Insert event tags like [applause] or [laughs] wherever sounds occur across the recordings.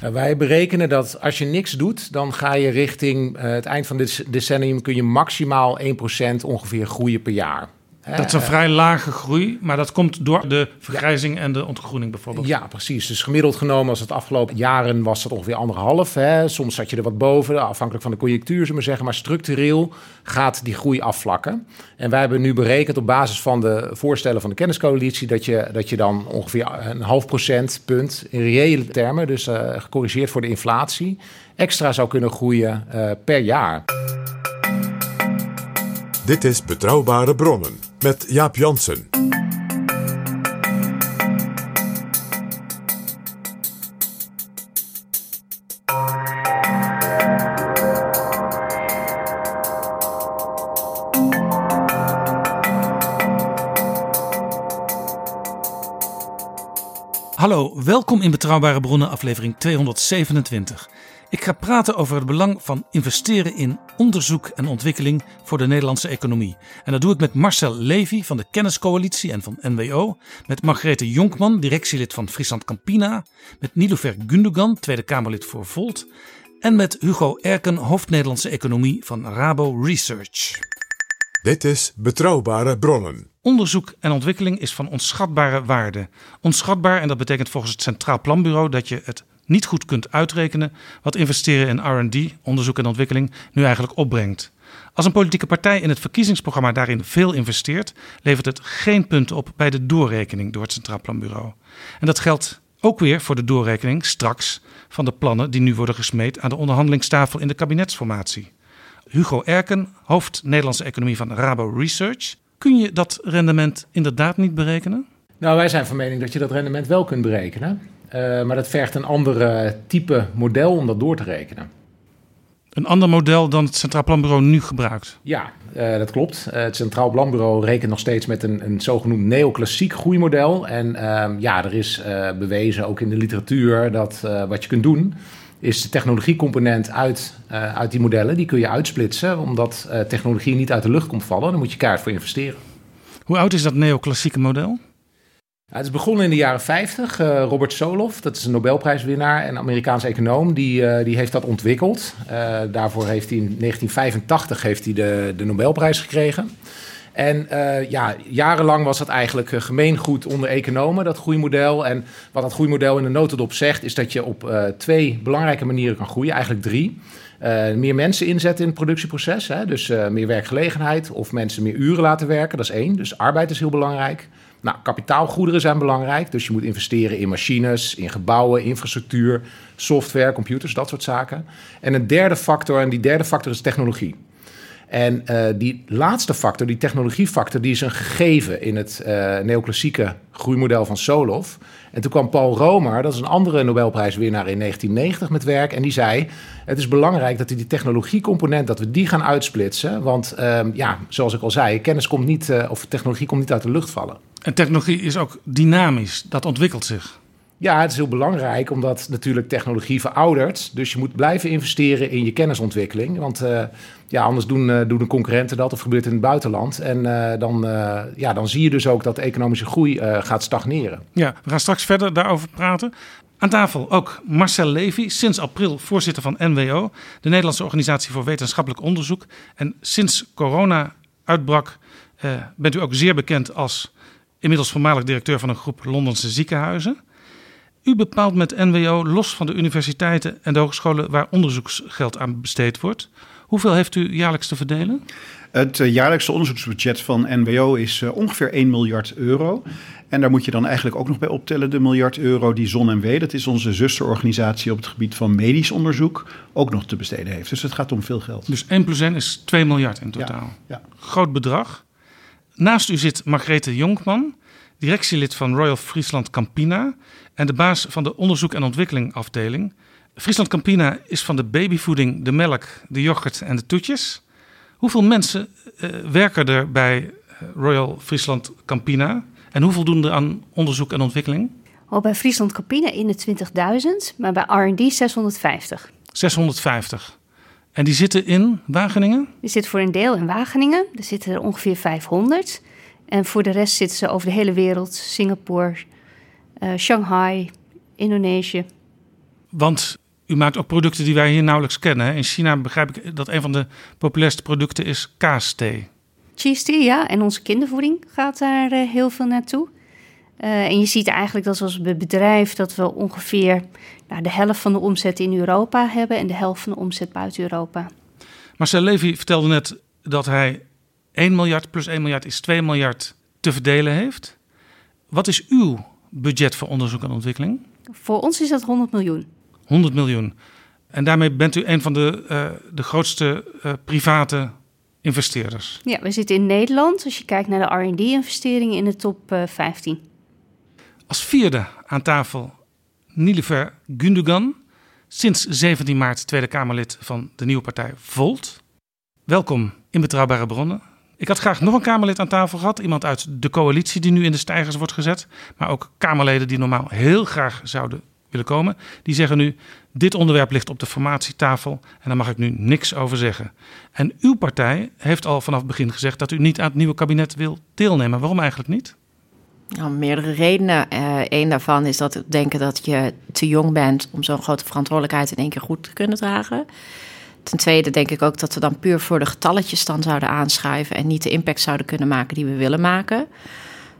Wij berekenen dat als je niks doet, dan ga je richting uh, het eind van dit decennium kun je maximaal 1% ongeveer groeien per jaar. Dat is een vrij lage groei, maar dat komt door de vergrijzing ja. en de ontgroening bijvoorbeeld. Ja, precies. Dus gemiddeld genomen als het afgelopen jaren was dat ongeveer anderhalf. Hè. Soms zat je er wat boven, afhankelijk van de conjunctuur, zullen we zeggen. Maar structureel gaat die groei afvlakken. En wij hebben nu berekend op basis van de voorstellen van de kenniscoalitie... dat je, dat je dan ongeveer een half procentpunt in reële termen... dus uh, gecorrigeerd voor de inflatie, extra zou kunnen groeien uh, per jaar. Dit is Betrouwbare Bronnen met Jaap Jansen. Hallo, welkom in Betrouwbare Bronnen, aflevering 227. Ik ga praten over het belang van investeren in onderzoek en ontwikkeling voor de Nederlandse economie. En dat doe ik met Marcel Levy van de Kenniscoalitie en van NWO, met Margrethe Jonkman, directielid van Friesland Campina, met Nilofer Gundogan, Tweede Kamerlid voor Volt, en met Hugo Erken, hoofd Nederlandse economie van Rabo Research. Dit is Betrouwbare Bronnen. Onderzoek en ontwikkeling is van onschatbare waarde. Onschatbaar en dat betekent volgens het Centraal Planbureau dat je het niet goed kunt uitrekenen wat investeren in RD, onderzoek en ontwikkeling, nu eigenlijk opbrengt. Als een politieke partij in het verkiezingsprogramma daarin veel investeert, levert het geen punten op bij de doorrekening door het Centraal Planbureau. En dat geldt ook weer voor de doorrekening straks van de plannen die nu worden gesmeed aan de onderhandelingstafel in de kabinetsformatie. Hugo Erken, hoofd Nederlandse economie van Rabo Research. Kun je dat rendement inderdaad niet berekenen? Nou, wij zijn van mening dat je dat rendement wel kunt berekenen. Uh, maar dat vergt een ander type model om dat door te rekenen. Een ander model dan het Centraal Planbureau nu gebruikt? Ja, uh, dat klopt. Uh, het Centraal Planbureau rekent nog steeds met een, een zogenoemd neoclassiek groeimodel. En ja, er is bewezen, ook in de literatuur, dat wat je kunt doen... is de technologiecomponent uit, uit die modellen, die kun je uitsplitsen... omdat technologie niet uit de lucht komt vallen. Daar moet je kaart voor investeren. Hoe oud is dat neoclassieke model? Het is begonnen in de jaren 50. Uh, Robert Solow, dat is een Nobelprijswinnaar en Amerikaans econoom, die, uh, die heeft dat ontwikkeld. Uh, daarvoor heeft hij in 1985 heeft hij de, de Nobelprijs gekregen. En ja, jarenlang was dat eigenlijk gemeengoed onder economen, dat groeimodel. En wat dat groeimodel in de notendop zegt, is dat je op twee belangrijke manieren kan groeien, eigenlijk drie. Meer mensen inzetten in het productieproces. Hè? Dus meer werkgelegenheid of mensen meer uren laten werken. Dat is één. Dus arbeid is heel belangrijk. Nou, kapitaalgoederen zijn belangrijk. Dus je moet investeren in machines, in gebouwen, infrastructuur, software, computers, dat soort zaken. En een derde factor, en die derde factor is technologie. En uh, die laatste factor, die technologiefactor, die is een gegeven in het uh, neoclassieke groeimodel van Solow. En toen kwam Paul Romer, dat is een andere Nobelprijswinnaar in 1990 met werk. En die zei, het is belangrijk dat we die technologiecomponent, dat we die gaan uitsplitsen. Want uh, ja, zoals ik al zei, kennis komt niet, uh, of technologie komt niet uit de lucht vallen. En technologie is ook dynamisch, dat ontwikkelt zich. Ja, het is heel belangrijk omdat natuurlijk technologie veroudert. Dus je moet blijven investeren in je kennisontwikkeling. Want uh, ja, anders doen, uh, doen de concurrenten dat of gebeurt het in het buitenland. En uh, dan, ja, dan zie je dus ook dat de economische groei gaat stagneren. Ja, we gaan straks verder daarover praten. Aan tafel ook Marcel Levy, sinds april voorzitter van NWO, de Nederlandse Organisatie voor Wetenschappelijk Onderzoek. En sinds corona uitbrak bent u ook zeer bekend als inmiddels voormalig directeur van een groep Londense ziekenhuizen. U bepaalt met NWO, los van de universiteiten en de hogescholen waar onderzoeksgeld aan besteed wordt. Hoeveel heeft u jaarlijks te verdelen? Het eh, jaarlijkse onderzoeksbudget van NWO is uh, ongeveer 1 miljard euro. En daar moet je dan eigenlijk ook nog bij optellen de miljard euro die ZonMW, dat is onze zusterorganisatie op het gebied van medisch onderzoek, ook nog te besteden heeft. Dus het gaat om veel geld. Dus 1 plus 1 is 2 miljard in totaal. Ja, ja. Groot bedrag. Naast u zit Margrethe Jonkman, directielid van Royal Friesland Campina en de baas van de onderzoek en ontwikkeling afdeling. Friesland Campina is van de babyvoeding, de melk, de yoghurt en de toetjes. Hoeveel mensen uh, werken er bij Royal Friesland Campina? En hoeveel doen er aan onderzoek en ontwikkeling? Al bij Friesland Campina in de 20.000, maar bij R&D 650. 650. En die zitten in Wageningen? Die zitten voor een deel in Wageningen. Er zitten er ongeveer 500. En voor de rest zitten ze over de hele wereld. Singapore, uh, Shanghai, Indonesië. Want u maakt ook producten die wij hier nauwelijks kennen. In China begrijp ik dat een van de populairste producten is kaasthee. Cheese tea, ja. En onze kindervoeding gaat daar uh, heel veel naartoe. Uh, en je ziet eigenlijk dat als bedrijf dat we ongeveer nou, de helft van de omzet in Europa hebben en de helft van de omzet buiten Europa. Marcel Levy vertelde net dat hij 1 miljard plus 1 miljard is 2 miljard te verdelen heeft. Wat is uw budget voor onderzoek en ontwikkeling? Voor ons is dat 100 miljoen. 100 miljoen. En daarmee bent u een van de, uh, de grootste uh, private investeerders. Ja, we zitten in Nederland. Als je kijkt naar de RD-investeringen in de top uh, 15. Als vierde aan tafel Nilever Gundogan, sinds 17 maart Tweede Kamerlid van de nieuwe partij Volt. Welkom in Betrouwbare Bronnen. Ik had graag nog een Kamerlid aan tafel gehad. Iemand uit de coalitie die nu in de stijgers wordt gezet. Maar ook Kamerleden die normaal heel graag zouden willen komen. Die zeggen nu, dit onderwerp ligt op de formatietafel en daar mag ik nu niks over zeggen. En uw partij heeft al vanaf het begin gezegd dat u niet aan het nieuwe kabinet wil deelnemen. Waarom eigenlijk niet? Nou, meerdere redenen. Uh, daarvan is dat ik denk dat je te jong bent om zo'n grote verantwoordelijkheid in één keer goed te kunnen dragen. Ten tweede denk ik ook dat we dan puur voor de getalletjes dan zouden aanschrijven en niet de impact zouden kunnen maken die we willen maken.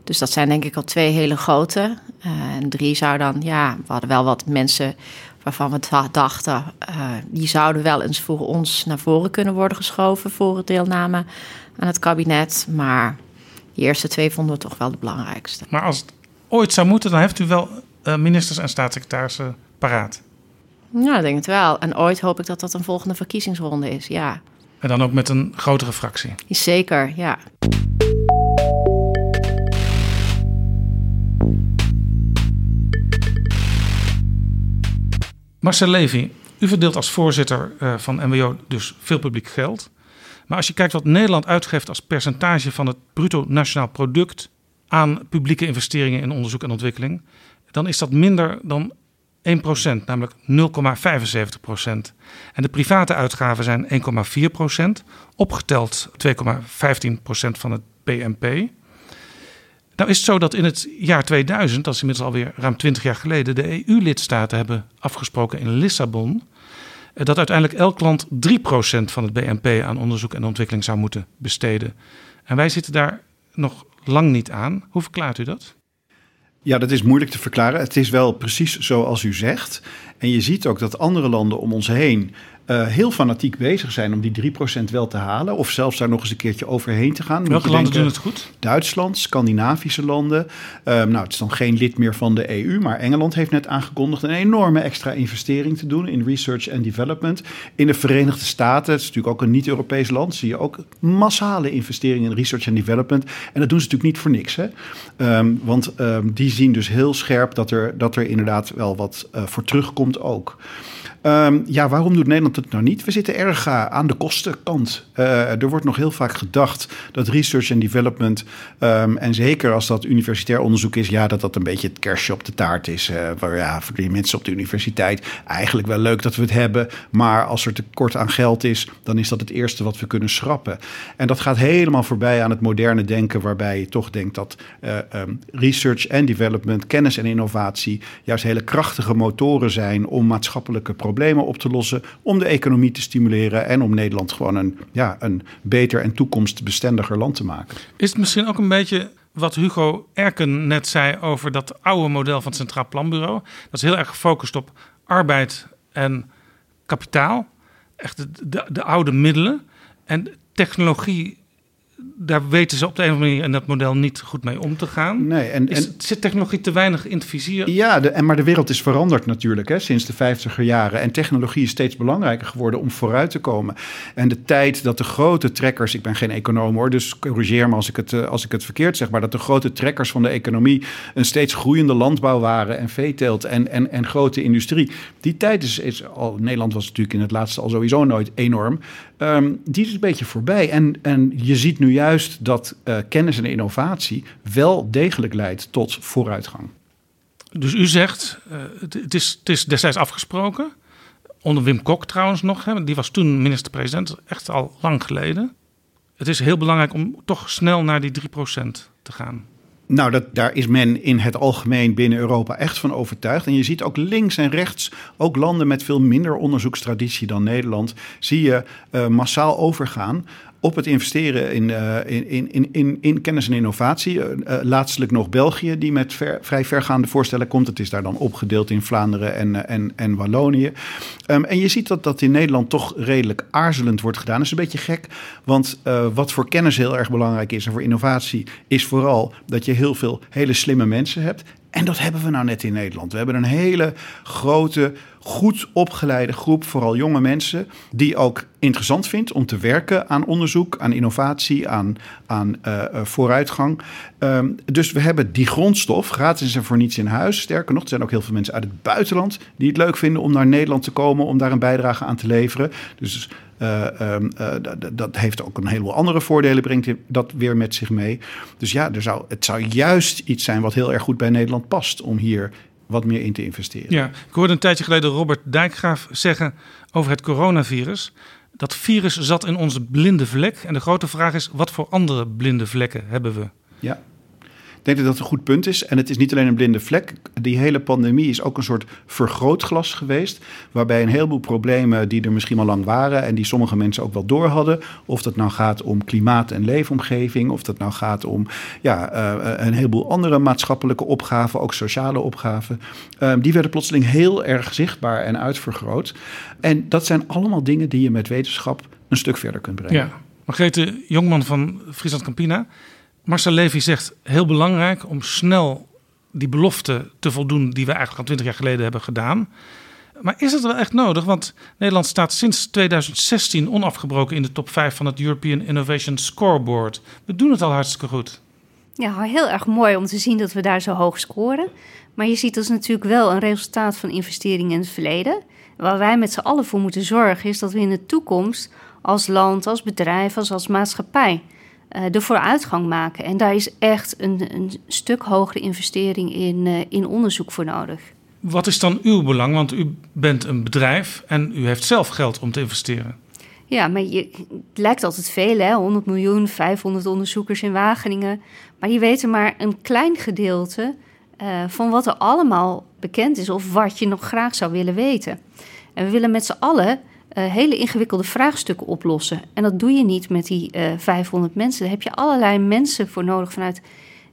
Dus dat zijn denk ik al twee hele grote. Uh, en drie zou dan, ja, we hadden wel wat mensen waarvan we dachten, uh, die zouden wel eens voor ons naar voren kunnen worden geschoven voor het deelname aan het kabinet. Maar die eerste twee vonden we toch wel de belangrijkste. Maar als het ooit zou moeten, dan heeft u wel uh, ministers en staatssecretarissen paraat. Ja, ik denk het wel. En ooit hoop ik dat dat een volgende verkiezingsronde is, ja. En dan ook met een grotere fractie. Zeker, ja. Marcel Levy, u verdeelt als voorzitter uh, van MWO dus veel publiek geld. Maar als je kijkt wat Nederland uitgeeft als percentage van het bruto nationaal product aan publieke investeringen in onderzoek en ontwikkeling, dan is dat minder dan 1%, namelijk 0,75%. En de private uitgaven zijn 1,4%, opgeteld 2,15% van het BNP. Nou is het zo dat in het jaar 2000, dat is inmiddels alweer ruim 20 jaar geleden, de EU-lidstaten hebben afgesproken in Lissabon dat uiteindelijk elk land 3% van het BNP aan onderzoek en ontwikkeling zou moeten besteden. En wij zitten daar nog lang niet aan. Hoe verklaart u dat? Ja, dat is moeilijk te verklaren. Het is wel precies zoals u zegt. En je ziet ook dat andere landen om ons heen uh, heel fanatiek bezig zijn om die 3% wel te halen. Of zelfs daar nog eens een keertje overheen te gaan. Welke landen doen het goed? Duitsland, Scandinavische landen. Um, nou, het is dan geen lid meer van de EU. Maar Engeland heeft net aangekondigd een enorme extra investering te doen in research and development. In de Verenigde Staten, het is natuurlijk ook een niet-Europees land, zie je ook massale investeringen in research and development. En dat doen ze natuurlijk niet voor niks. Hè? Um, want um, die zien dus heel scherp dat er, dat er inderdaad wel wat uh, voor terugkomt ook. Um, ja, waarom doet Nederland het nou niet? We zitten erg uh, aan de kostenkant. Uh, er wordt nog heel vaak gedacht dat research and development, um, en zeker als dat universitair onderzoek is, ja, dat dat een beetje het kerstje op de taart is. Uh, waar ja, voor die mensen op de universiteit eigenlijk wel leuk dat we het hebben, maar als er tekort aan geld is, dan is dat het eerste wat we kunnen schrappen. En dat gaat helemaal voorbij aan het moderne denken, waarbij je toch denkt dat um, research and development, kennis en innovatie juist hele krachtige motoren zijn om maatschappelijke problemen problemen op te lossen, om de economie te stimuleren en om Nederland gewoon een, ja, een beter en toekomstbestendiger land te maken. Is het misschien ook een beetje wat Hugo Erken net zei over dat oude model van het Centraal Planbureau. Dat is heel erg gefocust op arbeid en kapitaal. Echt de, de, de oude middelen. En technologie daar weten ze op de een of andere manier in dat model niet goed mee om te gaan. Nee, en, Is, en zit technologie te weinig in het vizier? Ja, de, en, maar de wereld is veranderd natuurlijk hè, sinds de 50er jaren. En technologie is steeds belangrijker geworden om vooruit te komen. En de tijd dat de grote trekkers, ik ben geen econoom hoor, dus corrigeer me als ik het, eh, als ik het verkeerd zeg, maar dat de grote trekkers van de economie een steeds groeiende landbouw waren en veeteelt en, en, en grote industrie. Die tijd is, is al, Nederland was natuurlijk in het laatste al sowieso nooit enorm. Ehm, die is een beetje voorbij. En, en je ziet nu juist dat uh, kennis en innovatie wel degelijk leidt tot vooruitgang. Dus u zegt, uh, het, het, is, het is destijds afgesproken. Onder Wim Kok trouwens nog. Hè, die was toen minister-president, echt al lang geleden. Het is heel belangrijk om toch snel naar die 3% te gaan. Nou, dat, daar is men in het algemeen binnen Europa echt van overtuigd. En je ziet ook links en rechts, ook landen met veel minder onderzoekstraditie dan Nederland, zie je uh, massaal overgaan op het investeren in, uh, in, in, in, in, kennis en innovatie. Uh, laatstelijk nog België, die met vrij vergaande voorstellen komt. Het is daar dan opgedeeld in Vlaanderen en, en, en Wallonië. Um, en je ziet dat dat in Nederland toch redelijk aarzelend wordt gedaan. Dat is een beetje gek, want wat voor kennis heel erg belangrijk is en voor innovatie, is vooral dat je heel veel hele slimme mensen hebt. En dat hebben we nou net in Nederland. We hebben een hele grote, goed opgeleide groep, vooral jonge mensen, die ook interessant vindt om te werken aan onderzoek, aan innovatie, aan, aan uh, vooruitgang. Um, dus we hebben die grondstof gratis en voor niets in huis. Sterker nog, er zijn ook heel veel mensen uit het buitenland die het leuk vinden om naar Nederland te komen, om daar een bijdrage aan te leveren. Dus um, uh, dat heeft ook een heleboel andere voordelen, brengt dat weer met zich mee. Dus ja, er zou, het zou juist iets zijn wat heel erg goed bij Nederland past om hier wat meer in te investeren. Ja, ik hoorde een tijdje geleden Robert Dijkgraaf zeggen over het coronavirus. Dat virus zat in onze blinde vlek. En de grote vraag is, wat voor andere blinde vlekken hebben we? Ja, denk dat dat een goed punt is. En het is niet alleen een blinde vlek. Die hele pandemie is ook een soort vergrootglas geweest. Waarbij een heleboel problemen die er misschien al lang waren. en die sommige mensen ook wel door hadden. Of dat nou gaat om klimaat en leefomgeving. Of dat nou gaat om ja, uh, een heleboel andere maatschappelijke opgaven. Ook sociale opgaven. Uh, die werden plotseling heel erg zichtbaar en uitvergroot. En dat zijn allemaal dingen die je met wetenschap een stuk verder kunt brengen. Ja. Margrethe Jongman van Friesland Campina. Marcel Levy zegt heel belangrijk om snel die belofte te voldoen die we eigenlijk al twintig jaar geleden hebben gedaan. Maar is het wel echt nodig? Want Nederland staat sinds 2016 onafgebroken in de top 5 van het European Innovation Scoreboard. We doen het al hartstikke goed. Ja, heel erg mooi om te zien dat we daar zo hoog scoren. Maar je ziet dus natuurlijk wel een resultaat van investeringen in het verleden. Waar wij met z'n allen voor moeten zorgen is dat we in de toekomst als land, als bedrijf, als maatschappij uh, de vooruitgang maken. En daar is echt een, een stuk hogere investering in, uh, in onderzoek voor nodig. Wat is dan uw belang? Want u bent een bedrijf en u heeft zelf geld om te investeren. Ja, maar je, het lijkt altijd veel, hè? 100 miljoen, 500 onderzoekers in Wageningen. Maar die weten maar een klein gedeelte uh, van wat er allemaal bekend is of wat je nog graag zou willen weten. En we willen met z'n allen uh, hele ingewikkelde vraagstukken oplossen. En dat doe je niet met die uh, 500 mensen. Daar heb je allerlei mensen voor nodig vanuit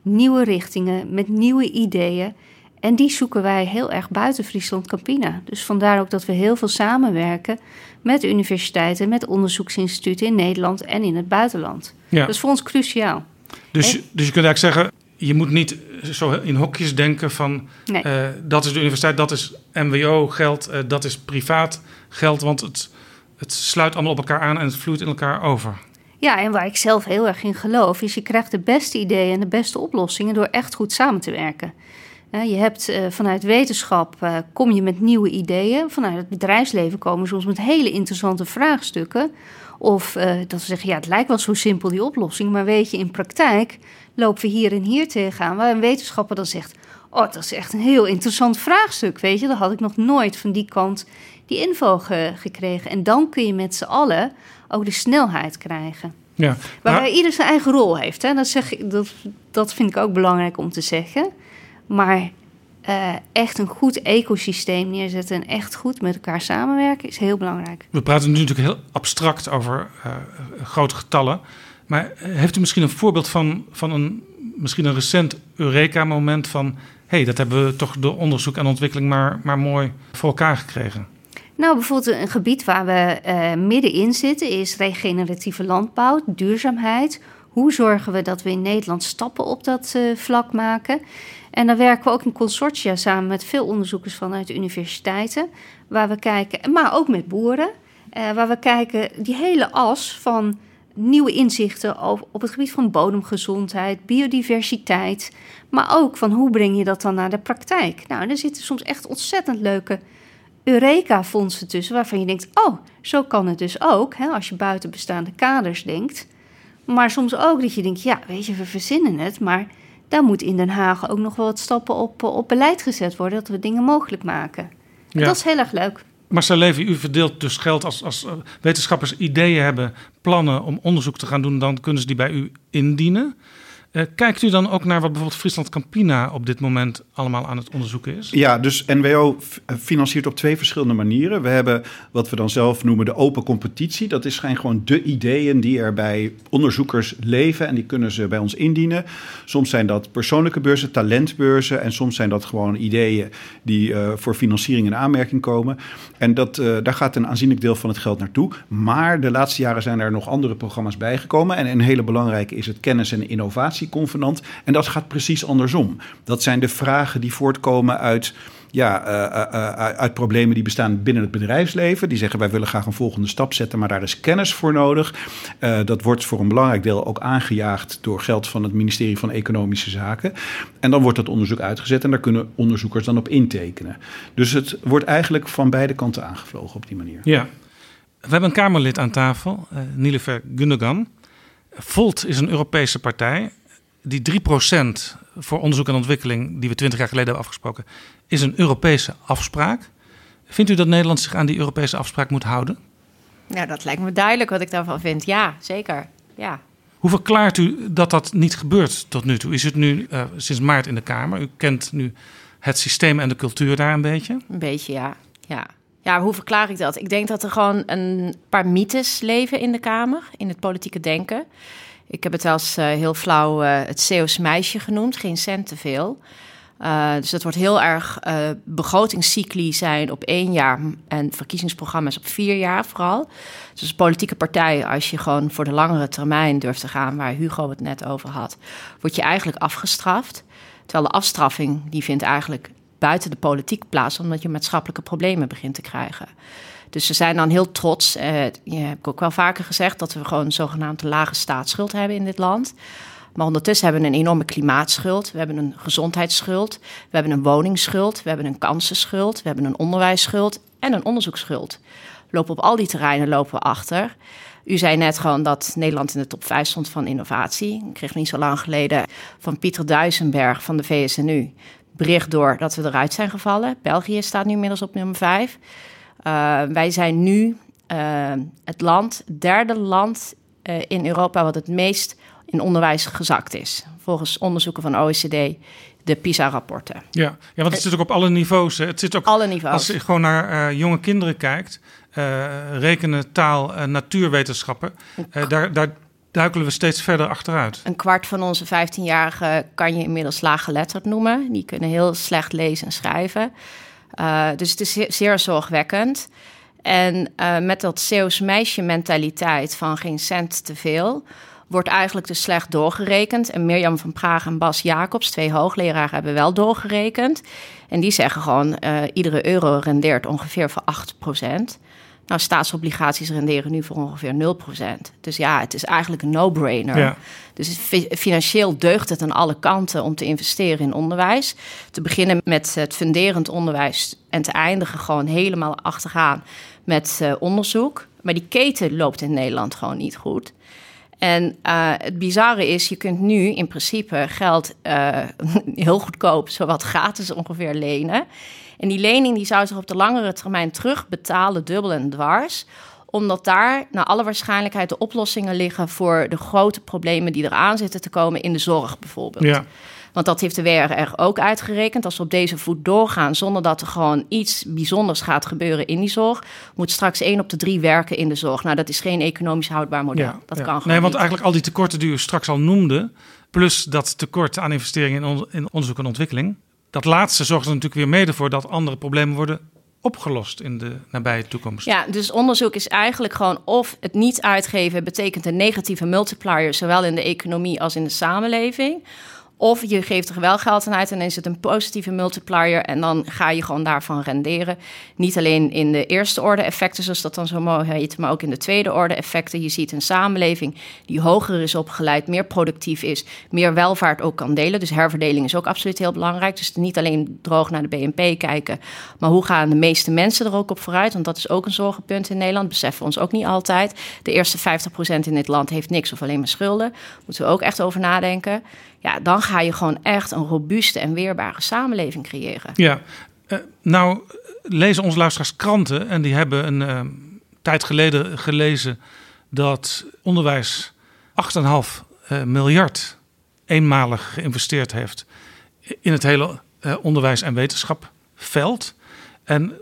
nieuwe richtingen, met nieuwe ideeën. En die zoeken wij heel erg buiten Friesland Campina. Dus vandaar ook dat we heel veel samenwerken met universiteiten, met onderzoeksinstituten in Nederland en in het buitenland. Ja. Dat is voor ons cruciaal. Dus, en, dus je kunt eigenlijk zeggen, je moet niet zo in hokjes denken van nee. uh, dat is de universiteit, dat is MWO-geld, uh, dat is privaat geld, want het, het sluit allemaal op elkaar aan en het vloeit in elkaar over. Ja, en waar ik zelf heel erg in geloof, is je krijgt de beste ideeën en de beste oplossingen door echt goed samen te werken. Uh, je hebt uh, vanuit wetenschap uh, kom je met nieuwe ideeën. Vanuit het bedrijfsleven komen soms met hele interessante vraagstukken. Of dat we zeggen, ja, het lijkt wel zo simpel die oplossing. Maar weet je, in praktijk lopen we hier en hier tegenaan. Waar een wetenschapper dan zegt, oh, dat is echt een heel interessant vraagstuk. Weet je, dat had ik nog nooit van die kant die info ge gekregen. En dan kun je met z'n allen ook de snelheid krijgen. Ja, Waarbij ieder zijn eigen rol heeft. Hè? Dat, zeg ik, dat, dat vind ik ook belangrijk om te zeggen. Maar uh, echt een goed ecosysteem neerzetten en echt goed met elkaar samenwerken is heel belangrijk. We praten nu natuurlijk heel abstract over uh, grote getallen. Maar heeft u misschien een voorbeeld van, van een misschien een recent Eureka-moment van... hé, hey, dat hebben we toch door onderzoek en ontwikkeling maar, maar mooi voor elkaar gekregen? Nou, bijvoorbeeld een gebied waar we uh, middenin zitten is regeneratieve landbouw, duurzaamheid. Hoe zorgen we dat we in Nederland stappen op dat uh, vlak maken? En dan werken we ook in consortia samen met veel onderzoekers vanuit universiteiten, waar we kijken, maar ook met boeren, uh, waar we kijken die hele as van nieuwe inzichten op, op het gebied van bodemgezondheid, biodiversiteit, maar ook van hoe breng je dat dan naar de praktijk. Nou, er zitten soms echt ontzettend leuke Eureka-fondsen tussen, waarvan je denkt: oh, zo kan het dus ook, hè, als je buiten bestaande kaders denkt. Maar soms ook dat je denkt: ja, weet je, we verzinnen het, maar daar moet in Den Haag ook nog wel wat stappen op, op beleid gezet worden, dat we dingen mogelijk maken. Ja. Dat is heel erg leuk. Marcel Levy, u verdeelt dus geld als, als eh, wetenschappers ideeën hebben, plannen om onderzoek te gaan doen, dan kunnen ze die bij u indienen. Uh, kijkt u dan ook naar wat bijvoorbeeld Friesland Campina op dit moment allemaal aan het onderzoeken is? Ja, dus NWO eh, financiert op twee verschillende manieren. We hebben wat we dan zelf noemen de open competitie. Dat zijn gewoon de ideeën die er bij onderzoekers leven en die kunnen ze bij ons indienen. Soms zijn dat persoonlijke beurzen, talentbeurzen en soms zijn dat gewoon ideeën die uh, voor financiering in aanmerking komen. En dat, daar gaat een aanzienlijk deel van het geld naartoe. Maar de laatste jaren zijn er nog andere programma's bijgekomen en een hele belangrijke is het kennis en innovatie convenant. En dat gaat precies andersom. Dat zijn de vragen die voortkomen uit ja, uh, uh, uit problemen die bestaan binnen het bedrijfsleven. Die zeggen wij willen graag een volgende stap zetten, maar daar is kennis voor nodig. Dat wordt voor een belangrijk deel ook aangejaagd door geld van het ministerie van Economische Zaken. En dan wordt dat onderzoek uitgezet en daar kunnen onderzoekers dan op intekenen. Dus het wordt eigenlijk van beide kanten aangevlogen op die manier. Ja. We hebben een Kamerlid aan tafel, Nilefer Gundogan. Volt is een Europese partij die 3% voor onderzoek en ontwikkeling, die we 20 jaar geleden hebben afgesproken, is een Europese afspraak. Vindt u dat Nederland zich aan die Europese afspraak moet houden? Nou, dat lijkt me duidelijk wat ik daarvan vind. Ja, zeker. Ja. Hoe verklaart u dat dat niet gebeurt tot nu toe? Is het nu uh, sinds maart in de Kamer? U kent nu het systeem en de cultuur daar een beetje? Een beetje, ja. ja. Ja, hoe verklaar ik dat? Ik denk dat er gewoon een paar mythes leven in de Kamer, in het politieke denken. Ik heb het als uh, heel flauw uh, het Zeeuws meisje genoemd, geen cent te veel. Uh, dus dat wordt heel erg begrotingscycli zijn op één jaar en verkiezingsprogramma's op vier jaar vooral. Dus politieke partij, als je gewoon voor de langere termijn durft te gaan, waar Hugo het net over had, word je eigenlijk afgestraft. Terwijl de afstraffing, die vindt eigenlijk buiten de politiek plaats, omdat je maatschappelijke problemen begint te krijgen. Dus ze zijn dan heel trots. Uh, je hebt ook wel vaker gezegd dat we gewoon een zogenaamde lage staatsschuld hebben in dit land. Maar ondertussen hebben we een enorme klimaatschuld. We hebben een gezondheidsschuld. We hebben een woningsschuld. We hebben een kansenschuld. We hebben een onderwijsschuld en een onderzoeksschuld. Lopen op al die terreinen lopen we achter. U zei net gewoon dat Nederland in de top 5 stond van innovatie. Ik kreeg niet zo lang geleden van Pieter Duisenberg van de VSNU bericht door dat we eruit zijn gevallen. België staat nu inmiddels op nummer 5. Uh, wij zijn nu uh, het land, het derde land uh, in Europa wat het meest in onderwijs gezakt is. Volgens onderzoeken van OECD, de PISA-rapporten. Ja, ja, want het zit ook op alle niveaus. Hè. Het zit ook alle niveaus. Als je gewoon naar jonge kinderen kijkt, rekenen, taal, natuurwetenschappen, daar, daar duikelen we steeds verder achteruit. Een kwart van onze 15-jarigen kan je inmiddels laaggeletterd noemen. Die kunnen heel slecht lezen en schrijven. Uh, dus het is zeer, zorgwekkend. En uh, met dat Zeeuws meisje mentaliteit van geen cent te veel... wordt eigenlijk dus slecht doorgerekend. En Mirjam van Praag en Bas Jacobs, twee hoogleraren, hebben wel doorgerekend. En die zeggen gewoon, uh, iedere euro rendeert ongeveer voor 8 procent. Nou, staatsobligaties renderen nu voor ongeveer 0%. Dus ja, het is eigenlijk een no-brainer. Ja. Dus financieel deugt het aan alle kanten om te investeren in onderwijs. Te beginnen met het funderend onderwijs en te eindigen gewoon helemaal achtergaan met uh, onderzoek. Maar die keten loopt in Nederland gewoon niet goed. En uh, het bizarre is, je kunt nu in principe geld uh, [laughs] heel goedkoop, zowat gratis ongeveer lenen. En die lening die zou zich op de langere termijn terugbetalen, dubbel en dwars omdat daar naar alle waarschijnlijkheid de oplossingen liggen voor de grote problemen die eraan zitten te komen in de zorg bijvoorbeeld. Ja. Want dat heeft de WRR ook uitgerekend. Als we op deze voet doorgaan zonder dat er gewoon iets bijzonders gaat gebeuren in die zorg, moet straks één op de drie werken in de zorg. Nou, dat is geen economisch houdbaar model. dat kan gewoon Nee, want niet. eigenlijk al die tekorten die u straks al noemde, plus dat tekort aan investeringen in, on- in onderzoek en ontwikkeling, dat laatste zorgt er natuurlijk weer mede voor dat andere problemen worden opgelost in de nabije toekomst. Ja, dus onderzoek is eigenlijk gewoon of het niet uitgeven betekent een negatieve multiplier, zowel in de economie als in de samenleving. Of je geeft er wel geld aan uit en is het een positieve multiplier en dan ga je gewoon daarvan renderen. Niet alleen in de eerste orde effecten, zoals dat dan zo mooi heet, maar ook in de tweede orde effecten. Je ziet een samenleving die hoger is opgeleid, meer productief is, meer welvaart ook kan delen. Dus herverdeling is ook absoluut heel belangrijk. Dus niet alleen droog naar de BNP kijken, maar hoe gaan de meeste mensen er ook op vooruit? Want dat is ook een zorgenpunt in Nederland, beseffen we ons ook niet altijd. De eerste 50% in dit land heeft niks of alleen maar schulden. Moeten we ook echt over nadenken. Dan ga je gewoon echt een robuuste en weerbare samenleving creëren. Ja, eh, nou lezen onze luisteraars kranten en die hebben een eh, tijd geleden gelezen dat onderwijs 8,5 eh, miljard eenmalig geïnvesteerd heeft in het hele onderwijs- en wetenschapveld. En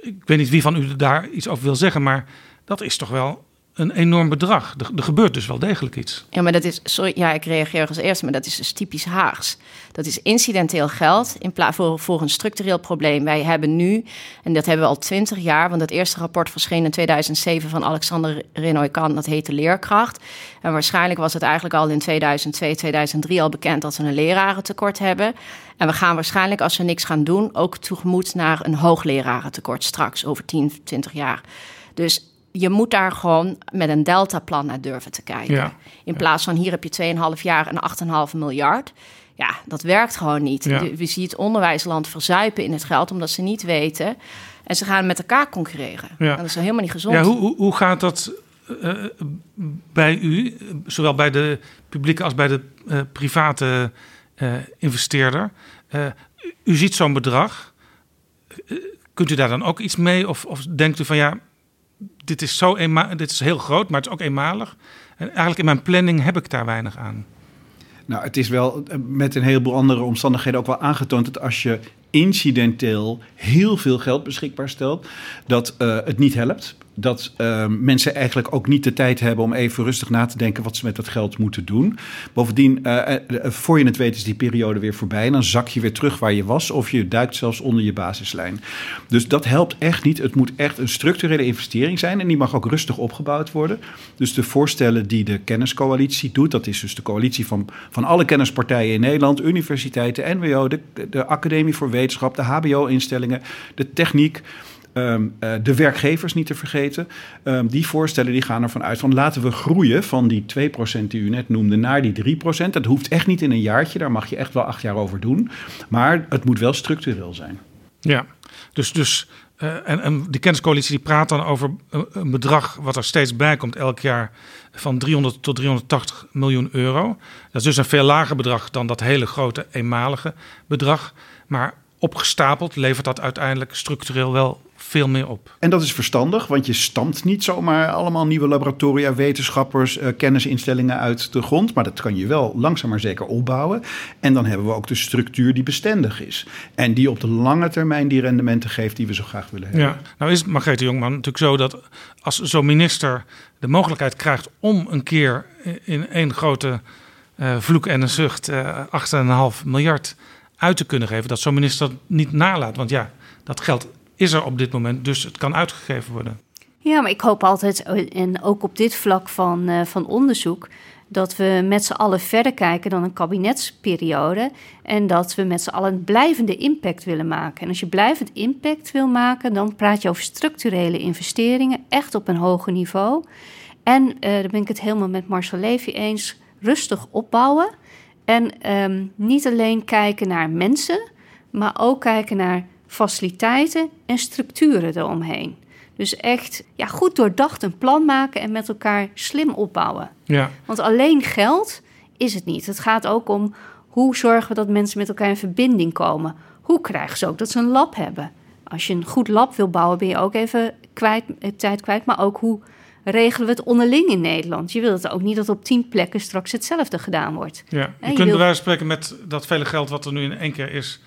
ik weet niet wie van u daar iets over wil zeggen, maar dat is toch wel een enorm bedrag. Er, gebeurt dus wel degelijk iets. Ja, maar dat is, sorry, ja, ik reageer als eerste, maar dat is dus typisch Haags. Dat is incidenteel geld in plaats voor, voor een structureel probleem. Wij hebben nu, en dat hebben we al twintig jaar, want het eerste rapport verscheen in 2007 van Alexander Renoy-Kan, dat heette Leerkracht. En waarschijnlijk was het eigenlijk al in 2002, 2003 al bekend dat we een lerarentekort hebben. En we gaan waarschijnlijk, als we niks gaan doen, ook tegemoet naar een hooglerarentekort straks over 10, 20 jaar. Dus je moet daar gewoon met een deltaplan naar durven te kijken. Ja. In plaats van hier heb je 2,5 jaar en 8,5 miljard. Ja, dat werkt gewoon niet. Ja. We zien het onderwijsland verzuipen in het geld omdat ze niet weten. En ze gaan met elkaar concurreren. Ja. En dat is helemaal niet gezond. Ja, hoe, hoe, hoe gaat dat eh, bij u, zowel bij de publieke als bij de eh, private eh, investeerder? Eh, u- ziet zo'n bedrag. Eh, kunt u daar dan ook iets mee? Of, of denkt u van ja, dit is, zo eenma dit is heel groot, maar het is ook eenmalig. En eigenlijk in mijn planning heb ik daar weinig aan. Nou, het is wel eh, met een heleboel andere omstandigheden ook wel aangetoond dat als je incidenteel heel veel geld beschikbaar stelt, dat eh, het niet helpt. Dat eh, mensen eigenlijk ook niet de tijd hebben om even rustig na te denken wat ze met dat geld moeten doen. Bovendien, eh, voor je het weet, is die periode weer voorbij. En dan zak je weer terug waar je was, of je duikt zelfs onder je basislijn. Dus dat helpt echt niet. Het moet echt een structurele investering zijn. En die mag ook rustig opgebouwd worden. Dus de voorstellen die de kenniscoalitie doet, dat is dus de coalitie van, van alle kennispartijen in Nederland, universiteiten, NWO, de, de Academie voor Wetenschap, de HBO-instellingen, de techniek. Ehm, eh, de werkgevers niet te vergeten. Ehm, die voorstellen die gaan ervan uit van laten we groeien van die 2% die u net noemde naar die 3%. Dat hoeft echt niet in een jaartje, daar mag je echt wel acht jaar over doen. Maar het moet wel structureel zijn. Ja, dus, dus eh, en, en kenniscoalitie die praat dan over een bedrag wat er steeds bij komt elk jaar van 300 tot 380 miljoen euro. Dat is dus een veel lager bedrag dan dat hele grote eenmalige bedrag. Maar opgestapeld levert dat uiteindelijk structureel wel veel meer op. En dat is verstandig, want je stampt niet zomaar allemaal nieuwe laboratoria, wetenschappers, eh, kennisinstellingen uit de grond. Maar dat kan je wel langzaam maar zeker opbouwen. En dan hebben we ook de structuur die bestendig is. En die op de lange termijn die rendementen geeft die we zo graag willen hebben. Ja, nou is Margrethe Jongman natuurlijk zo dat als zo'n minister de mogelijkheid krijgt om een keer in één grote eh, vloek en een zucht eh 8,5 miljard uit te kunnen geven, dat zo'n minister niet nalaat. Want ja, dat geld is er op dit moment, dus het kan uitgegeven worden. Ja, maar ik hoop altijd, en ook op dit vlak van, eh, van onderzoek, dat we met z'n allen verder kijken dan een kabinetsperiode. En dat we met z'n allen een blijvende impact willen maken. En als je blijvend impact wil maken, dan praat je over structurele investeringen, echt op een hoger niveau. En eh daar ben ik het helemaal met Marcel Levy eens, rustig opbouwen. En ehm, niet alleen kijken naar mensen, maar ook kijken naar faciliteiten en structuren eromheen. Dus echt ja, goed doordacht een plan maken en met elkaar slim opbouwen. Ja. Want alleen geld is het niet. Het gaat ook om hoe zorgen we dat mensen met elkaar in verbinding komen. Hoe krijgen ze ook dat ze een lab hebben? Als je een goed lab wil bouwen, ben je ook even kwijt, eh, tijd kwijt. Maar ook hoe regelen we het onderling in Nederland? Je wilt ook niet dat op tien plekken straks hetzelfde gedaan wordt. Ja, je, kunt wil- bij spreken met dat vele geld wat er nu in één keer is,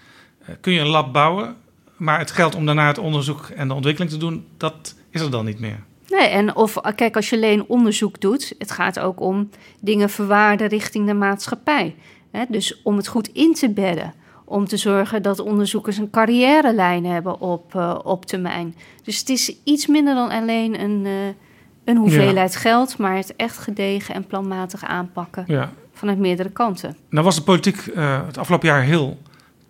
eh, kun je een lab bouwen. Maar het geld om daarna het onderzoek en de ontwikkeling te doen, dat is er dan niet meer. Nee, en of kijk, als je alleen onderzoek doet, het gaat ook om dingen verwaarden richting de maatschappij. Dus om het goed in te bedden. Om te zorgen dat onderzoekers een carrière-lijn hebben op, eh, op termijn. Dus het is iets minder dan alleen een, eh, een hoeveelheid geld, maar het echt gedegen en planmatig aanpakken Ja. vanuit meerdere kanten. Nou was de politiek eh, het afgelopen jaar heel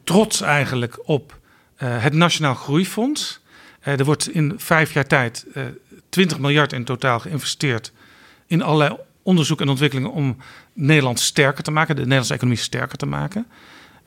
trots eigenlijk op eh, het Nationaal Groeifonds. Eh, er wordt in vijf jaar tijd eh 20 miljard in totaal geïnvesteerd in allerlei onderzoek en ontwikkelingen om Nederland sterker te maken, de Nederlandse economie sterker te maken.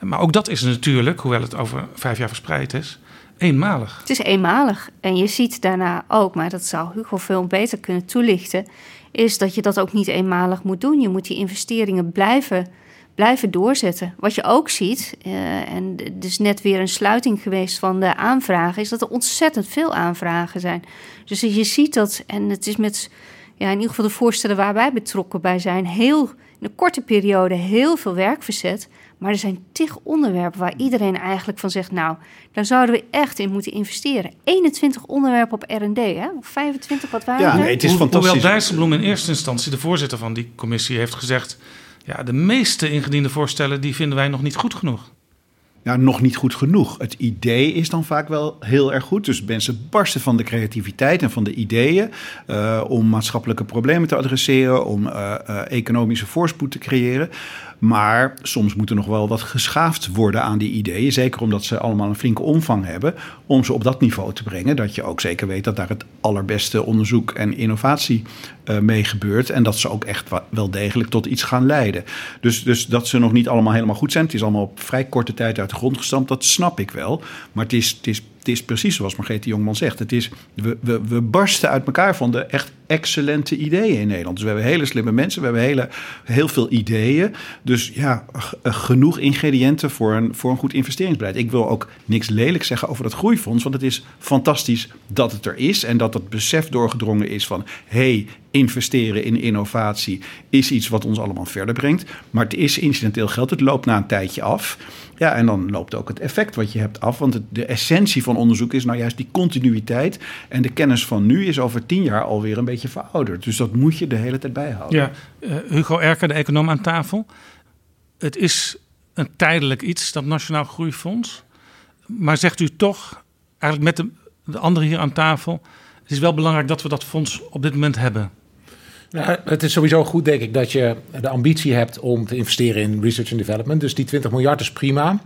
Maar ook dat is natuurlijk, hoewel het over vijf jaar verspreid is, eenmalig. Het is eenmalig. En je ziet daarna ook, maar dat zou Hugo veel beter kunnen toelichten, is dat je dat ook niet eenmalig moet doen. Je moet die investeringen blijven, blijven doorzetten. Wat je ook ziet, eh, en het is net weer een sluiting geweest van de aanvragen, is dat er ontzettend veel aanvragen zijn. Dus je ziet dat, en het is met ja, in ieder geval de voorstellen waar wij betrokken bij zijn, heel in een korte periode heel veel werk verzet. Maar er zijn tig onderwerpen waar iedereen eigenlijk van zegt: Nou, daar zouden we echt in moeten investeren. 21 onderwerpen op RD, hè? Of 25 wat waren Ja, er? nee, het is Hoe- fantastisch. Hoewel Dijsselbloem in eerste instantie, de voorzitter van die commissie, heeft gezegd... ja, de meeste ingediende voorstellen die vinden wij nog niet goed genoeg. Ja, nog niet goed genoeg. Het idee is dan vaak wel heel erg goed. Dus mensen barsten van de creativiteit en van de ideeën eh, om maatschappelijke problemen te adresseren, om eh, eh, economische voorspoed te creëren. Maar soms moet er nog wel wat geschaafd worden aan die ideeën. Zeker omdat ze allemaal een flinke omvang hebben. Om ze op dat niveau te brengen. Dat je ook zeker weet dat daar het allerbeste onderzoek en innovatie eh, mee gebeurt. En dat ze ook echt wel degelijk tot iets gaan leiden. Dus, dus dat ze nog niet allemaal helemaal goed zijn. Het is allemaal op vrij korte tijd uit de grond gestampt. Dat snap ik wel. Maar het is, het is, het is precies zoals Margrethe Jongman zegt. Het is, we, we, we barsten uit elkaar van de echt excellente ideeën in Nederland. Dus we hebben hele slimme mensen. We hebben hele, heel veel ideeën. Dus ja, eh, genoeg ingrediënten voor een, voor een goed investeringsbeleid. Ik wil ook niks lelijk zeggen over dat groeifonds. Want het is fantastisch dat het er is. En dat het besef doorgedrongen is van... hey, investeren in innovatie is iets wat ons allemaal verder brengt. Maar het is incidenteel geld. Het loopt na een tijdje af. Ja, en dan loopt ook het effect wat je hebt af. Want de essentie van onderzoek is nou juist die continuïteit. En de kennis van nu is over tien jaar alweer een beetje verouderd. Dus dat moet je de hele tijd bijhouden. Ja, eh, Hugo Erker, de econoom aan tafel. Het is een tijdelijk iets, dat Nationaal Groeifonds. Maar zegt u toch, eigenlijk met de, de anderen hier aan tafel... het is wel belangrijk dat we dat fonds op dit moment hebben. Nou, het is sowieso goed, denk ik, dat je de ambitie hebt om te investeren in research and development. Dus die 20 miljard is prima.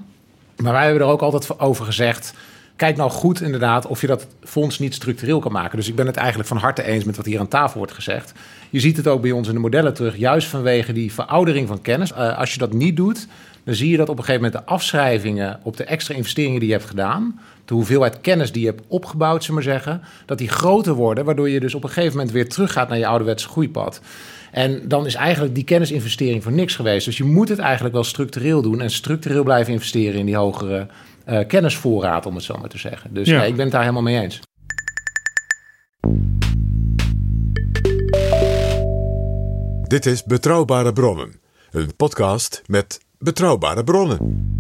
Maar wij hebben er ook altijd over gezegd. Kijk nou goed inderdaad of je dat fonds niet structureel kan maken. Dus ik ben het eigenlijk van harte eens met wat hier aan tafel wordt gezegd. Je ziet het ook bij ons in de modellen terug, juist vanwege die veroudering van kennis. Eh, als je dat niet doet, dan zie je dat op een gegeven moment de afschrijvingen op de extra investeringen die je hebt gedaan, de hoeveelheid kennis die je hebt opgebouwd, zullen we maar zeggen, dat die groter worden, waardoor je dus op een gegeven moment weer teruggaat naar je ouderwetse groeipad. En dan is eigenlijk die kennisinvestering voor niks geweest. Dus je moet het eigenlijk wel structureel doen en structureel blijven investeren in die hogere eh, kennisvoorraad, om het zo maar te zeggen. Dus Ja. nee, ik ben het daar helemaal mee eens. Dit is Betrouwbare Bronnen, een podcast met betrouwbare bronnen.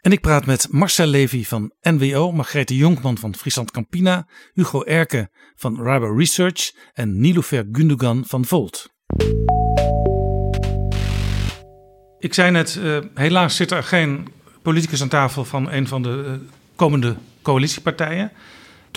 En ik praat met Marcel Levy van NWO, Margrethe Jonkman van Friesland Campina, Hugo Erke van Riber Research en Niloufer Gundogan van Volt. Ik zei net, eh, helaas zit er geen politicus aan tafel van een van de eh, komende coalitiepartijen.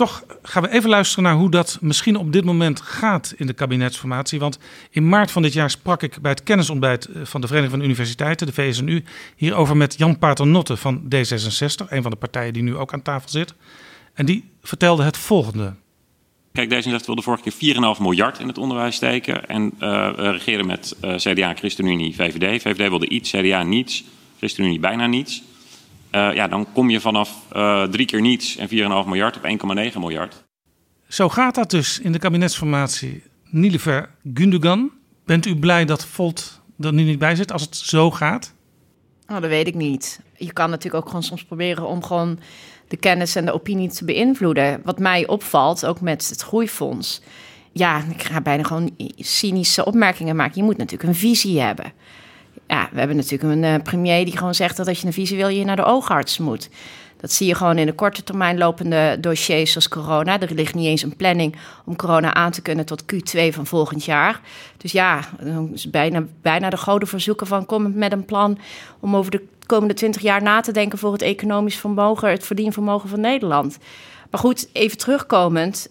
Toch gaan we even luisteren naar hoe dat misschien op dit moment gaat in de kabinetsformatie. Want in maart van dit jaar sprak ik bij het kennisontbijt eh, van de Vereniging van Universiteiten, de VSNU, hierover met Jan Paternotte van D66, een van de partijen die nu ook aan tafel zit. En die vertelde het volgende. Kijk, D66 wilde vorige keer 4,5 miljard in het onderwijs steken. En uh, regeren met CDA, ChristenUnie, VVD. VVD wilde iets, CDA niets, ChristenUnie bijna niets. Uh, ja, dan kom je vanaf uh, drie keer niets en 4,5 miljard op 1,9 miljard. Zo gaat dat dus in de kabinetsformatie. Nilever Gundogan, bent u blij dat Volt er nu niet bij zit als het zo gaat? Oh, dat weet ik niet. Je kan natuurlijk ook gewoon soms proberen om gewoon de kennis en de opinie te beïnvloeden. Wat mij opvalt, ook met het groeifonds. Ja, ik ga bijna gewoon cynische opmerkingen maken. Je moet natuurlijk een visie hebben. Ja, we hebben natuurlijk een uh, premier die gewoon zegt dat als je een visie wil, je naar de oogarts moet. Dat zie je gewoon in de korte termijn lopende dossiers zoals corona. Er ligt niet eens een planning om corona aan te kunnen tot Q2 van volgend jaar. Dus ja, dan is bijna, bijna de goden verzoeken van kom met een plan om over de komende 20 jaar na te denken voor het economisch vermogen, het verdienvermogen van Nederland. Maar goed, even terugkomend.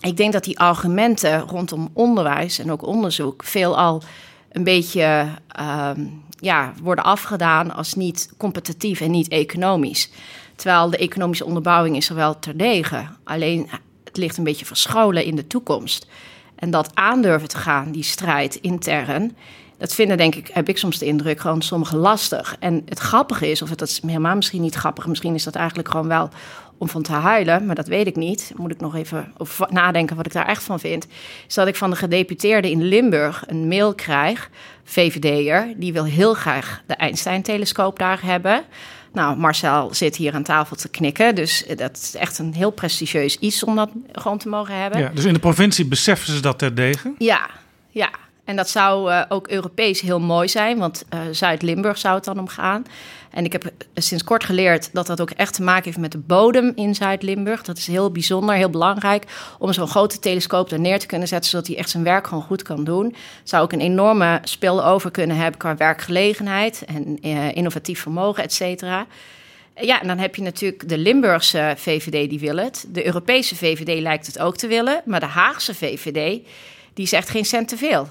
Ik denk dat die argumenten rondom onderwijs en ook onderzoek veelal een beetje uh, ja, worden afgedaan als niet competitief en niet economisch. Terwijl de economische onderbouwing is er wel terdege. Alleen het ligt een beetje verscholen in de toekomst. En dat aandurven te gaan, die strijd intern, dat vinden denk ik, heb ik soms de indruk, gewoon sommigen lastig. En het grappige is, of het dat is helemaal misschien niet grappig, misschien is dat eigenlijk gewoon wel om van te huilen, maar dat weet ik niet. Moet ik nog even over nadenken wat ik daar echt van vind. Is dat ik van de gedeputeerde in Limburg een mail krijg, VVD'er, die wil heel graag de Einstein-telescoop daar hebben. Nou, Marcel zit hier aan tafel te knikken. Dus dat is echt een heel prestigieus iets om dat gewoon te mogen hebben. Ja, dus in de provincie beseffen ze dat terdege? Ja, ja. En dat zou uh, ook Europees heel mooi zijn, want uh, Zuid-Limburg zou het dan om gaan. En ik heb sinds kort geleerd dat dat ook echt te maken heeft met de bodem in Zuid-Limburg. Dat is heel bijzonder, heel belangrijk om zo'n grote telescoop daar neer te kunnen zetten, zodat hij echt zijn werk gewoon goed kan doen. Zou ook een enorme spil-over kunnen hebben qua werkgelegenheid en uh, innovatief vermogen, et cetera. Ja, en dan heb je natuurlijk de Limburgse VVD, die wil het. De Europese VVD lijkt het ook te willen. Maar de Haagse VVD, die zegt geen cent te veel.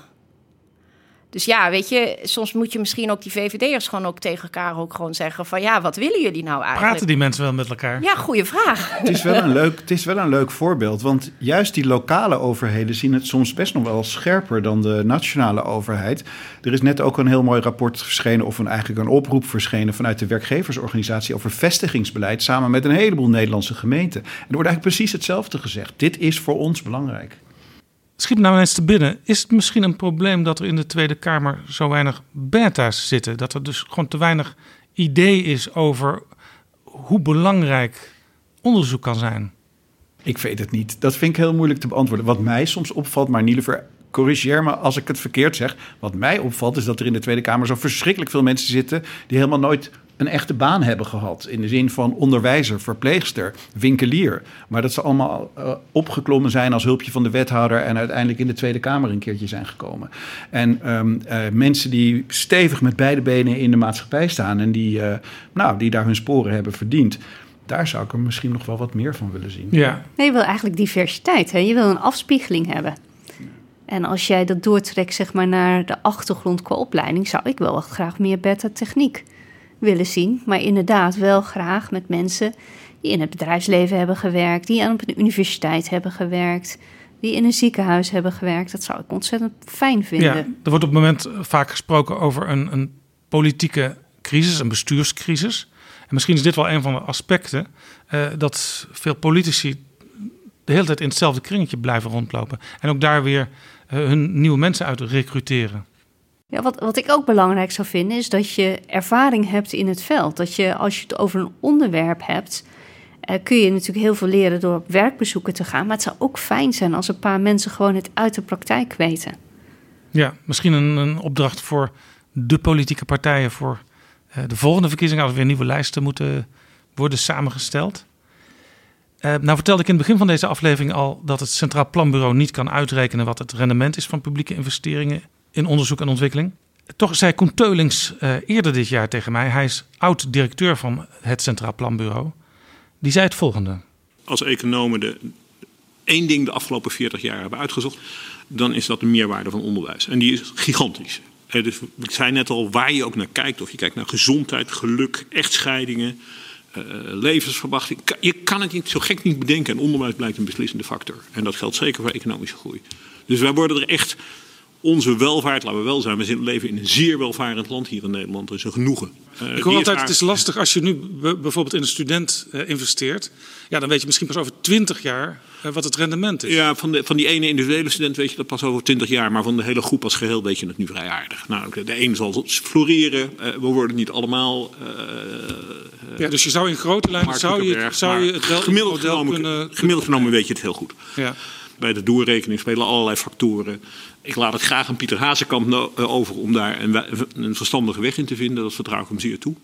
Dus ja, weet je, soms moet je misschien ook die VVD'ers gewoon ook tegen elkaar ook gewoon zeggen van ja, wat willen jullie nou eigenlijk? Praten die mensen wel met elkaar? Ja, goede vraag. Het is wel een leuk, het is wel een leuk voorbeeld, want juist die lokale overheden zien het soms best nog wel scherper dan de nationale overheid. Er is net ook een heel mooi rapport verschenen, of een, eigenlijk een oproep verschenen vanuit de werkgeversorganisatie over vestigingsbeleid samen met een heleboel Nederlandse gemeenten. En er wordt eigenlijk precies hetzelfde gezegd. Dit is voor ons belangrijk. Schiet nou eens binnen. Is het misschien een probleem dat er in de Tweede Kamer zo weinig beta's zitten? Dat er dus gewoon te weinig idee is over hoe belangrijk onderzoek kan zijn? Ik weet het niet. Dat vind ik heel moeilijk te beantwoorden. Wat mij soms opvalt, maar Nielever, corrigeer me als ik het verkeerd zeg. Wat mij opvalt is dat er in de Tweede Kamer zo verschrikkelijk veel mensen zitten die helemaal nooit een echte baan hebben gehad. In de zin van onderwijzer, verpleegster, winkelier. Maar dat ze allemaal uh, opgeklommen zijn als hulpje van de wethouder en uiteindelijk in de Tweede Kamer een keertje zijn gekomen. En um, uh, mensen die stevig met beide benen in de maatschappij staan en die, uh, nou, die daar hun sporen hebben verdiend. Daar zou ik er misschien nog wel wat meer van willen zien. Ja. Nee, je wil eigenlijk diversiteit. Hè? Je wil een afspiegeling hebben. En als jij dat doortrekt zeg maar, naar de achtergrond qua opleiding, zou ik wel graag meer beta-techniek willen zien. Maar inderdaad wel graag met mensen die in het bedrijfsleven hebben gewerkt, die aan een universiteit hebben gewerkt, die in een ziekenhuis hebben gewerkt. Dat zou ik ontzettend fijn vinden. Ja, er wordt op het moment vaak gesproken over een, een politieke crisis, een bestuurscrisis. En misschien is dit wel een van de aspecten uh, dat veel politici de hele tijd in hetzelfde kringetje blijven rondlopen. En ook daar weer uh, hun nieuwe mensen uit recruteren. Ja, wat, wat ik ook belangrijk zou vinden, is dat je ervaring hebt in het veld. Dat je, als je het over een onderwerp hebt, uh, kun je natuurlijk heel veel leren door op werkbezoeken te gaan. Maar het zou ook fijn zijn als een paar mensen gewoon het uit de praktijk weten. Ja, misschien een, een opdracht voor de politieke partijen voor uh, de volgende verkiezingen, als er weer nieuwe lijsten moeten worden samengesteld. Uh, nou vertelde ik in het begin van deze aflevering al dat het Centraal Planbureau niet kan uitrekenen wat het rendement is van publieke investeringen in onderzoek en ontwikkeling. Toch zei Koen Teulings uh, eerder dit jaar tegen mij, hij is oud-directeur van het Centraal Planbureau, die zei het volgende. Als economen de één ding de afgelopen 40 jaar hebben uitgezocht, dan is dat de meerwaarde van onderwijs. En die is gigantisch. Dus ik zei net al, waar je ook naar kijkt, of je kijkt naar gezondheid, geluk, echtscheidingen, uh, levensverwachting. Je kan het niet zo gek niet bedenken en onderwijs blijkt een beslissende factor. En dat geldt zeker voor economische groei. Dus wij worden er echt onze welvaart, laten we wel zijn, we leven in een zeer welvarend land hier in Nederland. Dat is een genoegen. Uh, ik hoor altijd, het is lastig als je nu bijvoorbeeld in een student uh, investeert. Ja, dan weet je misschien pas over 20 jaar uh, wat het rendement is. Ja, van, de, van die ene individuele student weet je dat pas over 20 jaar. Maar van de hele groep als geheel weet je het nu vrij aardig. Nou, de een zal floreren. we worden niet allemaal... ja, dus je zou in grote lijnen zou je, zou je het wel gemiddeld genomen, kunnen, gemiddeld genomen weet je het heel goed. Ja. Bij de doorrekening spelen allerlei factoren. Ik laat het graag aan Pieter Hazekamp over om daar een, een verstandige weg in te vinden. Dat vertrouw ik hem zeer toe.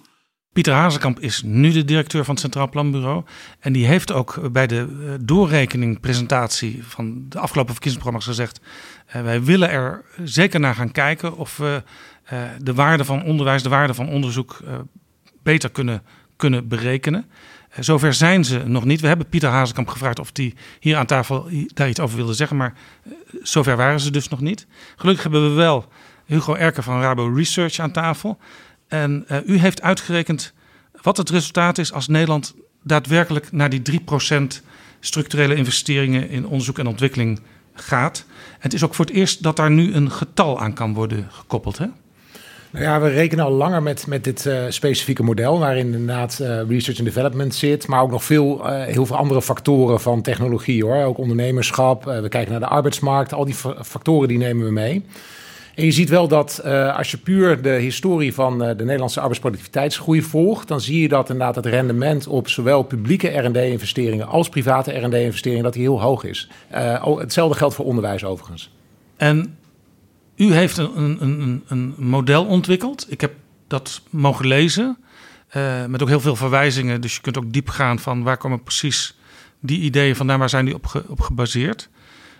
Pieter Hazekamp is nu de directeur van het Centraal Planbureau. En die heeft ook bij de doorrekening presentatie van de afgelopen verkiezingsprogramma's gezegd... Wij willen er zeker naar gaan kijken of we de waarde van onderwijs, de waarde van onderzoek beter kunnen, kunnen berekenen. Zover zijn ze nog niet. We hebben Pieter Hazekamp gevraagd of hij hier aan tafel daar iets over wilde zeggen. Maar zover waren ze dus nog niet. Gelukkig hebben we wel Hugo Erker van Rabo Research aan tafel. En uh, u heeft uitgerekend wat het resultaat is als Nederland daadwerkelijk naar die 3% structurele investeringen in onderzoek en ontwikkeling gaat. Het is ook voor het eerst dat daar nu een getal aan kan worden gekoppeld. Hè? Ja, we rekenen al langer met, met dit uh, specifieke model, waarin inderdaad uh, research en development zit, maar ook nog veel, uh, heel veel andere factoren van technologie hoor. Ook ondernemerschap, we kijken naar de arbeidsmarkt, al die factoren die nemen we mee. En je ziet wel dat als je puur de historie van de Nederlandse arbeidsproductiviteitsgroei volgt, dan zie je dat inderdaad het rendement op zowel publieke R&D-investeringen als private R&D-investeringen, dat heel hoog is. hetzelfde geldt voor onderwijs overigens. En u heeft een, een, een, model ontwikkeld. Ik heb dat mogen lezen. Uh, met ook heel veel verwijzingen. Dus je kunt ook diep gaan van waar komen precies die ideeën vandaan, waar zijn die op, op gebaseerd.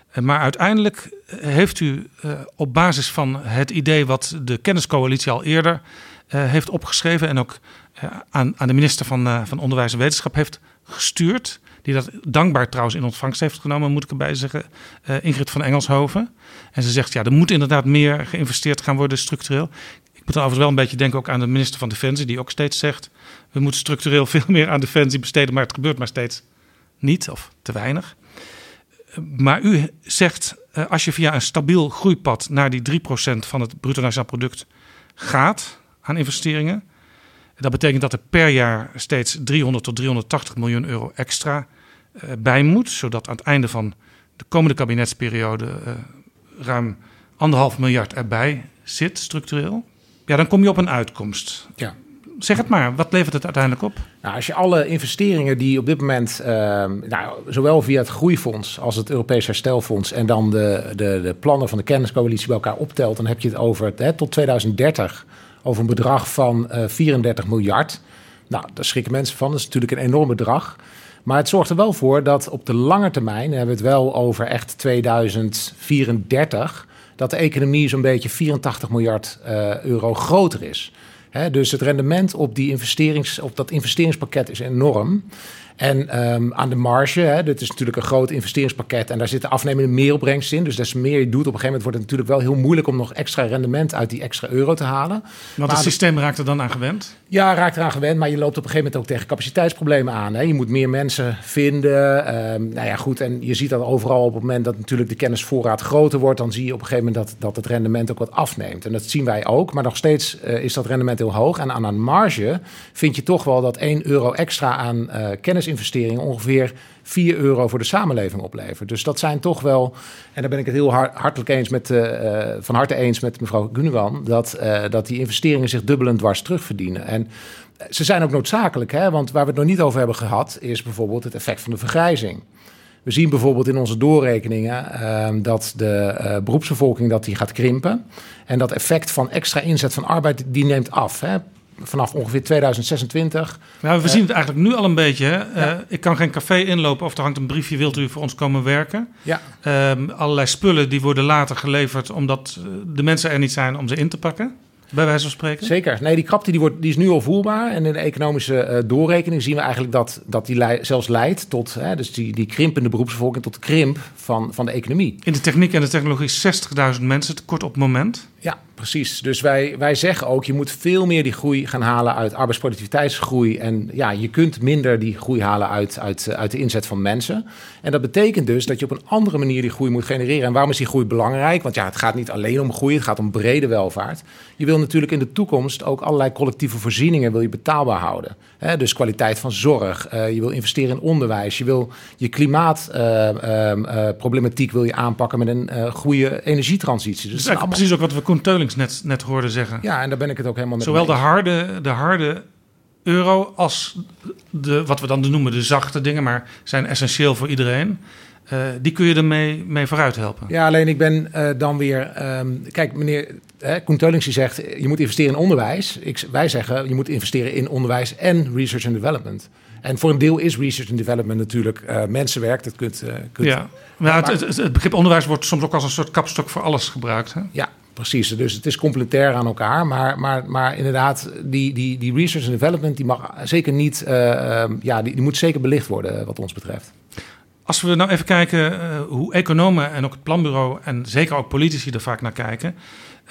Uh, maar uiteindelijk heeft u op basis van het idee wat de kenniscoalitie al eerder heeft opgeschreven en ook aan, aan de minister van, van Onderwijs en Wetenschap heeft gestuurd, die dat dankbaar trouwens in ontvangst heeft genomen, moet ik erbij zeggen, Ingrid van Engelshoven. En ze zegt, ja, er moet inderdaad meer geïnvesteerd gaan worden structureel. Ik moet overigens wel een beetje denken ook aan de minister van Defensie, die ook steeds zegt, we moeten structureel [laughs] veel meer aan Defensie besteden, maar het gebeurt maar steeds niet of te weinig. Maar u zegt, als je via een stabiel groeipad naar die 3% van het bruto nationaal product gaat aan investeringen, dat betekent dat er per jaar steeds 300 tot 380 miljoen euro extra bij moet, zodat aan het einde van de komende kabinetsperiode ruim anderhalf miljard erbij zit, structureel, ja, dan kom je op een uitkomst. Ja. Zeg het maar, wat levert het uiteindelijk op? Nou, als je alle investeringen die op dit moment, uh, nou, zowel via het Groeifonds als het Europees Herstelfonds en dan de, de, de plannen van de kenniscoalitie bij elkaar optelt, dan heb je het over hè, tot 2030 over een bedrag van uh, 34 miljard. Nou, daar schrikken mensen van. Dat is natuurlijk een enorm bedrag. Maar het zorgt er wel voor dat op de lange termijn, hebben we het wel over echt 2034, dat de economie zo'n beetje 84 miljard uh, euro groter is. Dus het rendement op, die investerings, op dat investeringspakket is enorm. En um, aan de marge, hè, dit is natuurlijk een groot investeringspakket en daar zitten afnemende meeropbrengst in. Dus des meer je doet, op een gegeven moment wordt het natuurlijk wel heel moeilijk om nog extra rendement uit die extra euro te halen. Want het systeem raakt er dan aan gewend? Ja, raakt eraan gewend, maar je loopt op een gegeven moment ook tegen capaciteitsproblemen aan. Hè. Je moet meer mensen vinden. Um, nou ja, goed, en je ziet dat overal op het moment dat natuurlijk de kennisvoorraad groter wordt, dan zie je op een gegeven moment dat, dat het rendement ook wat afneemt. En dat zien wij ook, maar nog steeds uh, is dat rendement heel hoog. En aan een marge vind je toch wel dat 1 euro extra aan uh, kennisinvesteringen ongeveer 4 euro voor de samenleving oplevert. Dus dat zijn toch wel, en daar ben ik het heel hart, hartelijk eens met, uh, van harte eens met mevrouw Gunnewan, dat, uh, dat die investeringen zich dubbelend dwars terugverdienen. En ze zijn ook noodzakelijk, hè? want waar we het nog niet over hebben gehad, is bijvoorbeeld het effect van de vergrijzing. We zien bijvoorbeeld in onze doorrekeningen uh, dat de beroepsbevolking dat die gaat krimpen. En dat effect van extra inzet van arbeid, die neemt af. Hè? Vanaf ongeveer 2026. Nou, we zien het eigenlijk nu al een beetje. Hè? Ja. Uh, ik kan geen café inlopen of er hangt een briefje, wilt u voor ons komen werken? Ja. Um, allerlei spullen die worden later geleverd omdat de mensen er niet zijn om ze in te pakken. Bij wijze van spreken? Zeker. Nee, die krapte die wordt, die is nu al voelbaar. En in de economische uh, doorrekening zien we eigenlijk dat, dat die zelfs leidt tot, hè, dus die, die krimpende beroepsbevolking, tot de krimp van, van de economie. In de techniek en de technologie 60.000 mensen tekort op het moment. Ja, precies. Dus wij, wij zeggen ook, je moet veel meer die groei gaan halen uit arbeidsproductiviteitsgroei. En ja, je kunt minder die groei halen uit, uit, uit de inzet van mensen. En dat betekent dus dat je op een andere manier die groei moet genereren. En waarom is die groei belangrijk? Want ja, het gaat niet alleen om groei, het gaat om brede welvaart. Je wil natuurlijk in de toekomst ook allerlei collectieve voorzieningen wil je betaalbaar houden. Dus kwaliteit van zorg, uh, je wil investeren in onderwijs, je wil je klimaatproblematiek uh, uh, wil je aanpakken met een goede energietransitie. Dus dat is allemaal... precies ook wat we Koen Teulings net, net hoorden zeggen. Ja, en daar ben ik het ook helemaal mee Zowel de harde, de harde euro als de, wat we dan noemen de zachte dingen, maar zijn essentieel voor iedereen. Uh, die kun je ermee mee vooruit helpen. Ja, alleen ik ben uh, dan weer. Um, kijk, meneer hè, Koen Teulings die zegt: je moet investeren in onderwijs. Ik, wij zeggen: je moet investeren in onderwijs en research and development. En voor een deel is research and development natuurlijk uh, mensenwerk. Dat kunt. kunt ja, maar het, het, het, begrip onderwijs wordt soms ook als een soort kapstok voor alles gebruikt. Hè? Ja, precies. Dus het is complementair aan elkaar. Maar, maar, maar inderdaad, die, die, die research and development die mag zeker niet. ja, die, die moet zeker belicht worden, wat ons betreft. Als we nou even kijken uh, hoe economen en ook het planbureau en zeker ook politici er vaak naar kijken.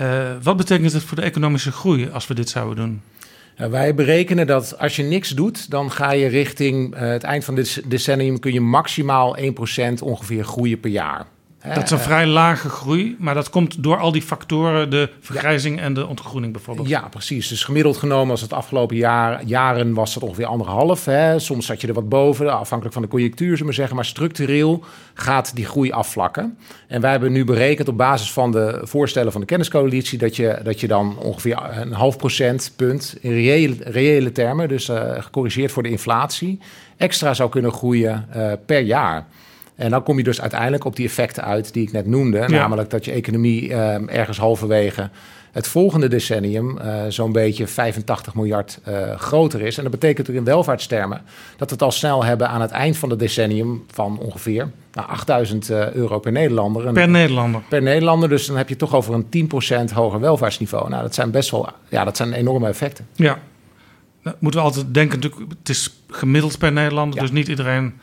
Uh, wat betekent het voor de economische groei als we dit zouden doen? Wij berekenen dat als je niks doet, dan ga je richting het eind van dit decennium kun je maximaal 1% ongeveer groeien per jaar. Dat is een vrij lage groei, maar dat komt door al die factoren, de vergrijzing ja. en de ontgroening bijvoorbeeld. Ja, precies. Dus gemiddeld genomen als het afgelopen jaar, jaren was het ongeveer anderhalf. Hè. Soms zat je er wat boven, afhankelijk van de conjunctuur, zullen we zeggen. Maar structureel gaat die groei afvlakken. En wij hebben nu berekend op basis van de voorstellen van de kenniscoalitie... dat je, dat je dan ongeveer een half procentpunt in reële, reële termen... dus uh, gecorrigeerd voor de inflatie, extra zou kunnen groeien uh, per jaar. En dan kom je dus uiteindelijk op die effecten uit die ik net noemde. Ja. Namelijk dat je economie uh, ergens halverwege het volgende decennium uh, zo'n beetje 85 miljard uh, groter is. En dat betekent in welvaartstermen dat we het al snel hebben aan het eind van het decennium van ongeveer nou, 8000 euro per Nederlander. En per Nederlander. Per Nederlander, dus dan heb je toch over een 10% hoger welvaartsniveau. Nou, dat zijn best wel, ja, dat zijn enorme effecten. Ja, nou, moeten we altijd denken, natuurlijk, het is gemiddeld per Nederlander, ja. dus niet iedereen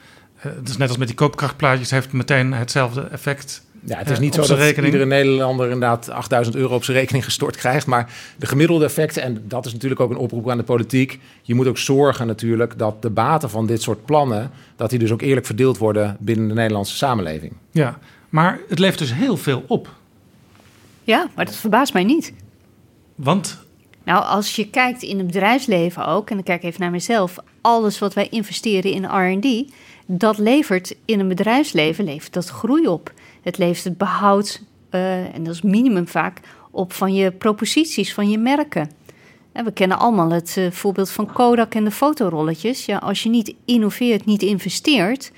het is net als met die koopkrachtplaatjes, heeft meteen hetzelfde effect. Ja, het is niet zo dat rekening. iedere Nederlander inderdaad 8000 euro op zijn rekening gestort krijgt. Maar de gemiddelde effecten, en dat is natuurlijk ook een oproep aan de politiek. Je moet ook zorgen natuurlijk dat de baten van dit soort plannen, dat die dus ook eerlijk verdeeld worden binnen de Nederlandse samenleving. Ja, maar het levert dus heel veel op. Ja, maar dat verbaast mij niet. Want? Nou, als je kijkt in het bedrijfsleven ook, en dan kijk ik even naar mezelf, alles wat wij investeren in RD dat levert in een bedrijfsleven levert dat groei op. Het levert het behoud, uh, en dat is minimum vaak, op van je proposities, van je merken. En we kennen allemaal het uh, voorbeeld van Kodak en de fotorolletjes. Ja, als je niet innoveert, niet investeert,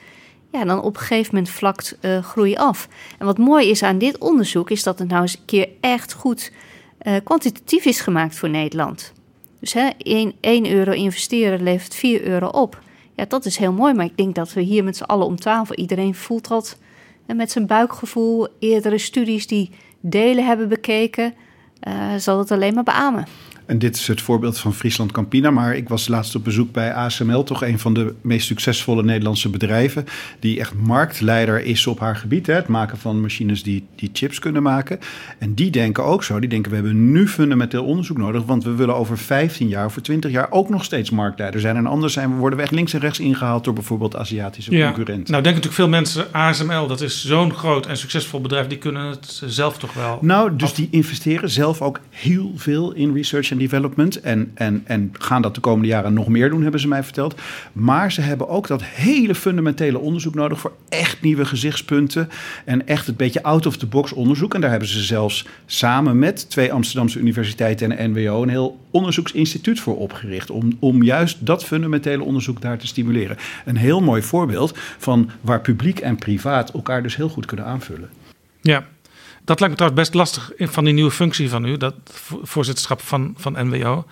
ja, dan op een gegeven moment vlakt uh, groei af. En wat mooi is aan dit onderzoek, is dat het nou eens een keer echt goed kwantitatief is gemaakt voor Nederland. Dus hè, 1, 1 euro investeren levert 4 euro op. Ja, dat is heel mooi. Maar ik denk dat we hier met z'n allen om tafel, iedereen voelt dat met zijn buikgevoel, eerdere studies die delen hebben bekeken, uh, zal het alleen maar beamen. En dit is het voorbeeld van Friesland Campina. Maar ik was laatst op bezoek bij ASML, toch een van de meest succesvolle Nederlandse bedrijven. Die echt marktleider is op haar gebied. Hè, het maken van machines die, die chips kunnen maken. En die denken ook zo. Die denken we hebben nu fundamenteel onderzoek nodig. Want we willen over 15 jaar, over 20 jaar ook nog steeds marktleider zijn. En anders zijn we, worden we echt links en rechts ingehaald door bijvoorbeeld Aziatische ja. concurrenten. Nou, denken natuurlijk veel mensen, ASML, dat is zo'n groot en succesvol bedrijf. Die kunnen het zelf toch wel. Nou, dus die investeren zelf ook heel veel in research development. En, en, en gaan dat de komende jaren nog meer doen, hebben ze mij verteld. Maar ze hebben ook dat hele fundamentele onderzoek nodig voor echt nieuwe gezichtspunten. En echt een beetje out-of-the-box onderzoek. En daar hebben ze zelfs samen met twee Amsterdamse universiteiten en NWO een heel onderzoeksinstituut voor opgericht. Om, om juist dat fundamentele onderzoek daar te stimuleren. Een heel mooi voorbeeld van waar publiek en privaat elkaar dus heel goed kunnen aanvullen. Ja, dat lijkt me trouwens best lastig van die nieuwe functie van u, dat voorzitterschap van, van NWO.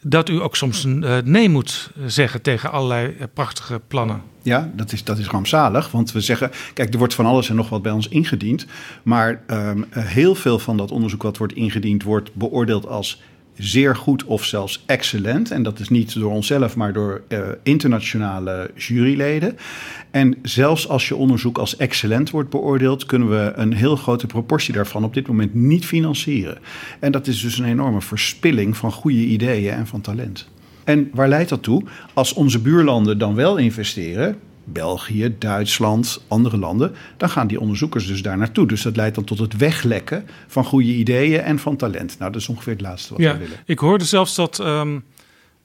Dat u ook soms een uh, nee moet zeggen tegen allerlei uh, prachtige plannen. Ja, dat is, dat is rampzalig. Want we zeggen, kijk, er wordt van alles en nog wat bij ons ingediend. Maar um, heel veel van dat onderzoek wat wordt ingediend, wordt beoordeeld als zeer goed of zelfs excellent. En dat is niet door onszelf, maar door uh, internationale juryleden. En zelfs als je onderzoek als excellent wordt beoordeeld, kunnen we een heel grote proportie daarvan op dit moment niet financieren. En dat is dus een enorme verspilling van goede ideeën en van talent. En waar leidt dat toe? Als onze buurlanden dan wel investeren, België, Duitsland, andere landen, dan gaan die onderzoekers dus daar naartoe. Dus dat leidt dan tot het weglekken van goede ideeën en van talent. Nou, dat is ongeveer het laatste wat ja, we willen. Ik hoorde zelfs dat um,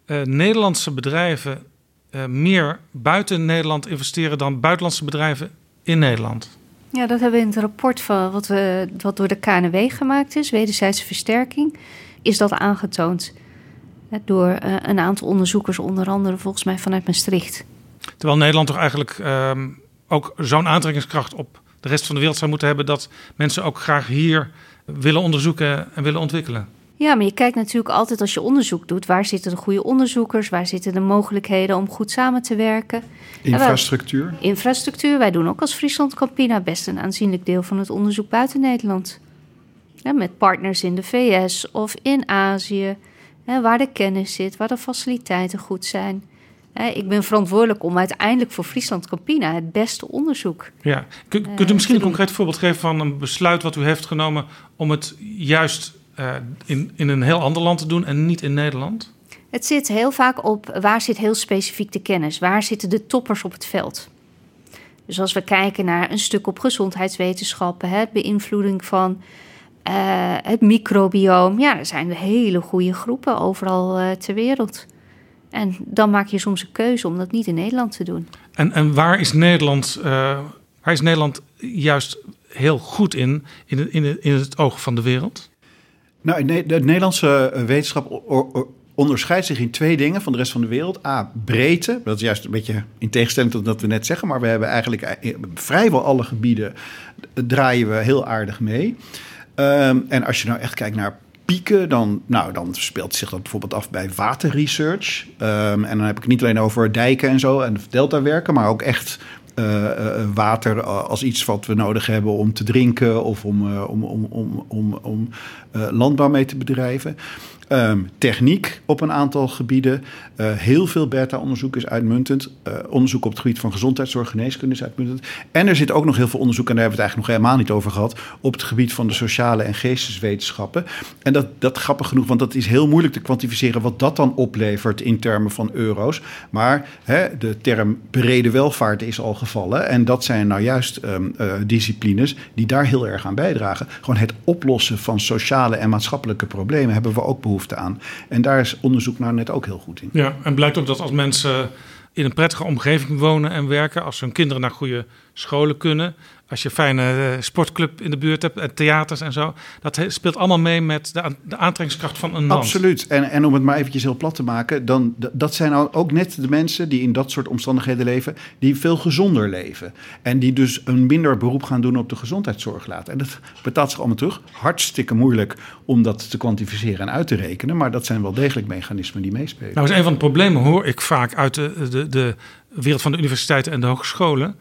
uh, Nederlandse bedrijven uh, meer buiten Nederland investeren dan buitenlandse bedrijven in Nederland. Ja, dat hebben we in het rapport van wat, we, wat door de KNW gemaakt is, wederzijdse versterking, is dat aangetoond. Door uh, een aantal onderzoekers, onder andere volgens mij vanuit Maastricht. Terwijl Nederland toch eigenlijk um, ook zo'n aantrekkingskracht op de rest van de wereld zou moeten hebben dat mensen ook graag hier willen onderzoeken en willen ontwikkelen. Ja, maar je kijkt natuurlijk altijd als je onderzoek doet, waar zitten de goede onderzoekers, waar zitten de mogelijkheden om goed samen te werken. Infrastructuur? Wij, infrastructuur. Wij doen ook als Friesland Campina best een aanzienlijk deel van het onderzoek buiten Nederland. Ja, met partners in de VS of in Azië, hè, waar de kennis zit, waar de faciliteiten goed zijn. Ik ben verantwoordelijk om uiteindelijk voor Friesland Campina het beste onderzoek. Ja. Kunt, kunt u misschien een concreet voorbeeld geven van een besluit wat u heeft genomen om het juist uh, in, in een heel ander land te doen en niet in Nederland? Het zit heel vaak op waar zit heel specifiek de kennis, waar zitten de toppers op het veld. Dus als we kijken naar een stuk op gezondheidswetenschappen, hè, beïnvloeding van uh, het microbioom, ja, er zijn hele goede groepen overal uh, ter wereld. En dan maak je soms een keuze om dat niet in Nederland te doen. En, en waar, is Nederland, uh, waar is Nederland juist heel goed in, in, het, in, in het oog van de wereld? Nou, de Nederlandse wetenschap onderscheidt zich in twee dingen van de rest van de wereld. A, breedte. Dat is juist een beetje in tegenstelling tot wat we net zeggen. Maar we hebben eigenlijk vrijwel alle gebieden draaien we heel aardig mee. Um, en als je nou echt kijkt naar pieken, dan, nou, dan speelt zich dat bijvoorbeeld af bij waterresearch. Um, en dan heb ik het niet alleen over dijken en zo en deltawerken, maar ook echt uh, uh, water als iets wat we nodig hebben om te drinken of om, uh, om, om, om, om, om landbouw mee te bedrijven. Um, techniek op een aantal gebieden. Uh, heel veel beta-onderzoek is uitmuntend. Uh, onderzoek op het gebied van gezondheidszorg, geneeskunde is uitmuntend. En er zit ook nog heel veel onderzoek, en daar hebben we het eigenlijk nog helemaal niet over gehad, op het gebied van de sociale en geesteswetenschappen. En dat, dat grappig genoeg, want dat is heel moeilijk te kwantificeren wat dat dan oplevert in termen van euro's. Maar hè, de term brede welvaart is al gevallen. En dat zijn nou juist um, uh, disciplines die daar heel erg aan bijdragen. Gewoon het oplossen van sociale en maatschappelijke problemen hebben we ook behoefte En daar is onderzoek nou net ook heel goed in. Ja, en blijkt ook dat als mensen in een prettige omgeving wonen en werken, als hun kinderen naar goede scholen kunnen, als je een fijne sportclub in de buurt hebt, en theaters en zo, dat speelt allemaal mee met de, de aantrekkingskracht van een land. Absoluut. En, en om het maar eventjes heel plat te maken, dan, dat zijn ook net de mensen die in dat soort omstandigheden leven, die veel gezonder leven. En die dus een minder beroep gaan doen op de gezondheidszorg laten. En dat betaalt zich allemaal terug. Hartstikke moeilijk om dat te kwantificeren en uit te rekenen, maar dat zijn wel degelijk mechanismen die meespelen. Nou, is een van de problemen hoor ik vaak uit de, de, de wereld van de universiteiten en de hogescholen.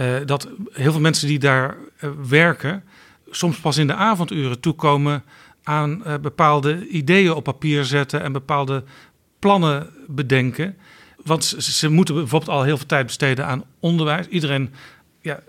Uh, dat heel veel mensen die daar uh, werken, soms pas in de avonduren toekomen aan uh, bepaalde ideeën op papier zetten en bepaalde plannen bedenken. Want ze, moeten bijvoorbeeld al heel veel tijd besteden aan onderwijs. Iedereen ja,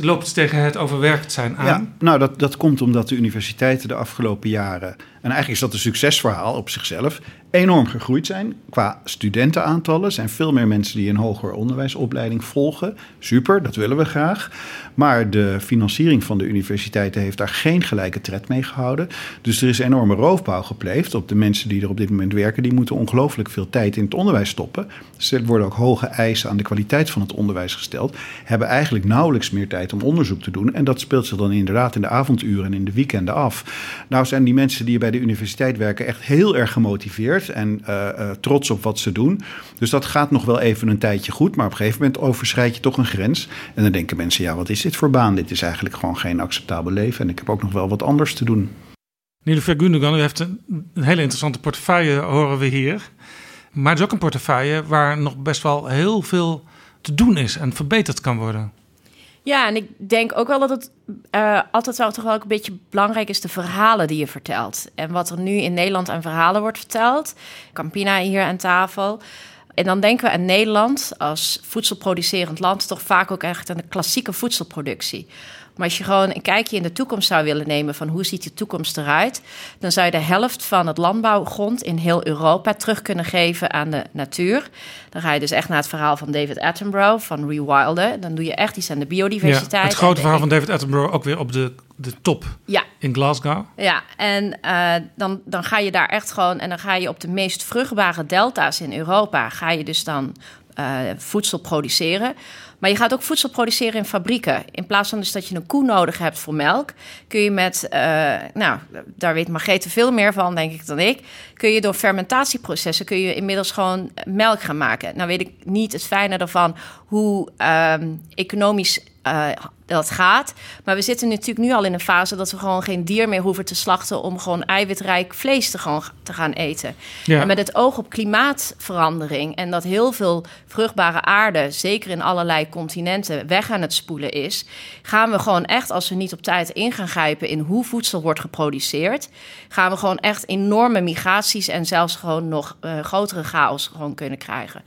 loopt tegen het overwerkt zijn aan. Ja, nou, dat, dat komt omdat de universiteiten de afgelopen jaren, en eigenlijk is dat een succesverhaal op zichzelf, enorm gegroeid zijn. Qua studentenaantallen zijn veel meer mensen die een hoger onderwijsopleiding volgen. Super, dat willen we graag. Maar de financiering van de universiteiten heeft daar geen gelijke tred mee gehouden. Dus er is enorme roofbouw gepleegd op de mensen die er op dit moment werken. Die moeten ongelooflijk veel tijd in het onderwijs stoppen. Dus er worden ook hoge eisen aan de kwaliteit van het onderwijs gesteld. Hebben eigenlijk nauwelijks meer tijd om onderzoek te doen. En dat speelt zich dan inderdaad in de avonduren en in de weekenden af. Nou zijn die mensen die bij de universiteit werken echt heel erg gemotiveerd en uh, uh, trots op wat ze doen. Dus dat gaat nog wel even een tijdje goed. Maar op een gegeven moment overschrijd je toch een grens. En dan denken mensen, ja, wat is dit voor baan? Dit is eigenlijk gewoon geen acceptabel leven. En ik heb ook nog wel wat anders te doen. Nilofer Gundogan, u heeft een, een hele interessante portefeuille, horen we hier. Maar het is ook een portefeuille waar nog best wel heel veel te doen is en verbeterd kan worden. Ja, en ik denk ook wel dat het uh, altijd wel toch wel een beetje belangrijk is de verhalen die je vertelt. En wat er nu in Nederland aan verhalen wordt verteld. Campina hier aan tafel. En dan denken we aan Nederland als voedselproducerend land toch vaak ook echt aan de klassieke voedselproductie. Maar als je gewoon een kijkje in de toekomst zou willen nemen van hoe ziet de toekomst eruit, dan zou je de helft van het landbouwgrond in heel Europa terug kunnen geven aan de natuur. Dan ga je dus echt naar het verhaal van David Attenborough van Rewilden. Dan doe je echt iets aan de biodiversiteit. Ja, het grote verhaal van David Attenborough ook weer op de, de top ja. in Glasgow. Ja, en uh, dan, dan ga je daar echt gewoon en dan ga je op de meest vruchtbare delta's in Europa, ga je dus dan uh, voedsel produceren. Maar je gaat ook voedsel produceren in fabrieken. In plaats van dus dat je een koe nodig hebt voor melk, kun je met, uh, nou, daar weet Margrethe veel meer van, denk ik, dan ik. Kun je door fermentatieprocessen kun je inmiddels gewoon melk gaan maken. Nou weet ik niet het fijne ervan hoe um, economisch uh, dat gaat. Maar we zitten natuurlijk nu al in een fase dat we gewoon geen dier meer hoeven te slachten om gewoon eiwitrijk vlees te, gewoon te gaan eten. Ja. En met het oog op klimaatverandering en dat heel veel vruchtbare aarde, zeker in allerlei continenten, weg aan het spoelen is, gaan we gewoon echt, als we niet op tijd in gaan grijpen in hoe voedsel wordt geproduceerd, gaan we gewoon echt enorme migraties en zelfs gewoon nog uh, grotere chaos gewoon kunnen krijgen.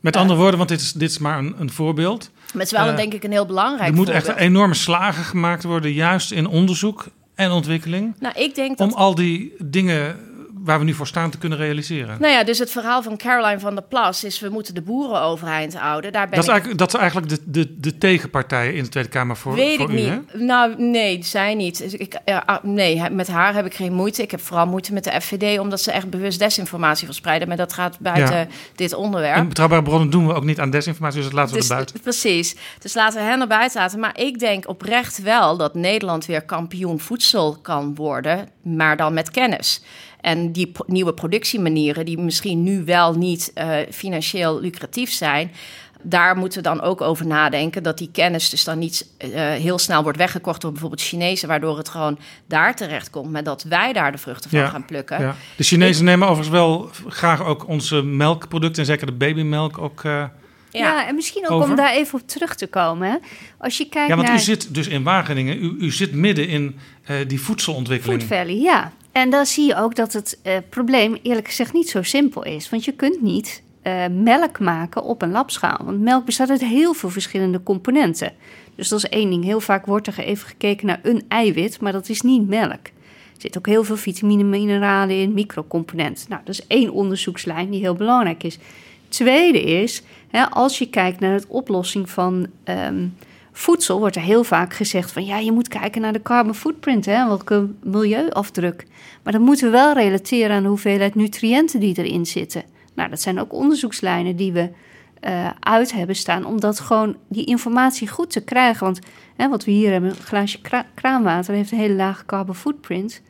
Met andere woorden, want dit is, dit is maar een, een voorbeeld. Maar het is wel, uh, denk ik, een heel belangrijk Er moeten voorbeeld. echt enorme slagen gemaakt worden, juist in onderzoek en ontwikkeling. Nou, ik denk dat... Om al die dingen waar we nu voor staan te kunnen realiseren. Nou ja, dus het verhaal van Caroline van der Plas is... we moeten de boeren overeind houden. Daar ben dat, is ik... eigenlijk, dat is eigenlijk de, de, de tegenpartij in de Tweede Kamer voor, Weet voor ik u, niet. hè? Nou, nee, zij niet. Dus Ik, ja, nee, met haar heb ik geen moeite. Ik heb vooral moeite met de FVD... omdat ze echt bewust desinformatie verspreiden. Maar dat gaat buiten Ja. dit onderwerp. En betrouwbare bronnen doen we ook niet aan desinformatie, dus dat laten we Dus- er buiten. Precies. Dus laten we hen er buiten laten. Maar ik denk oprecht wel dat Nederland weer kampioen voedsel kan worden, maar dan met kennis. En die nieuwe productiemanieren, die misschien nu wel niet eh, financieel lucratief zijn. Daar moeten we dan ook over nadenken dat die kennis dus dan niet eh, heel snel wordt weggekocht door bijvoorbeeld Chinezen, waardoor het gewoon daar terecht komt, maar dat wij daar de vruchten van gaan plukken. ja. De Chinezen nemen overigens wel graag ook onze melkproducten, en zeker de babymelk ook. eh, Ja, en misschien ook Over? om daar even op terug te komen. Hè. Als je kijkt ja, want naar u zit dus in Wageningen, u, u zit midden in eh, die voedselontwikkeling. Food Valley, ja. En dan zie je ook dat het eh, probleem eerlijk gezegd niet zo simpel is. Want je kunt niet eh, melk maken op een labschaal. Want melk bestaat uit heel veel verschillende componenten. Dus dat is één ding. Heel vaak wordt er even gekeken naar een eiwit, maar dat is niet melk. Er zit ook heel veel vitamine, mineralen in, microcomponenten. Nou, dat is één onderzoekslijn die heel belangrijk is. Tweede is, hè, als je kijkt naar het oplossing van ehm, voedsel, wordt er heel vaak gezegd van ja, je moet kijken naar de carbon footprint, hè, welke milieuafdruk. Maar dan moeten we wel relateren aan de hoeveelheid nutriënten die erin zitten. Nou, dat zijn ook onderzoekslijnen die we eh, uit hebben staan, om dat gewoon die informatie goed te krijgen. Want hè, wat we hier hebben, een glaasje kra- kraanwater, heeft een hele lage carbon footprint.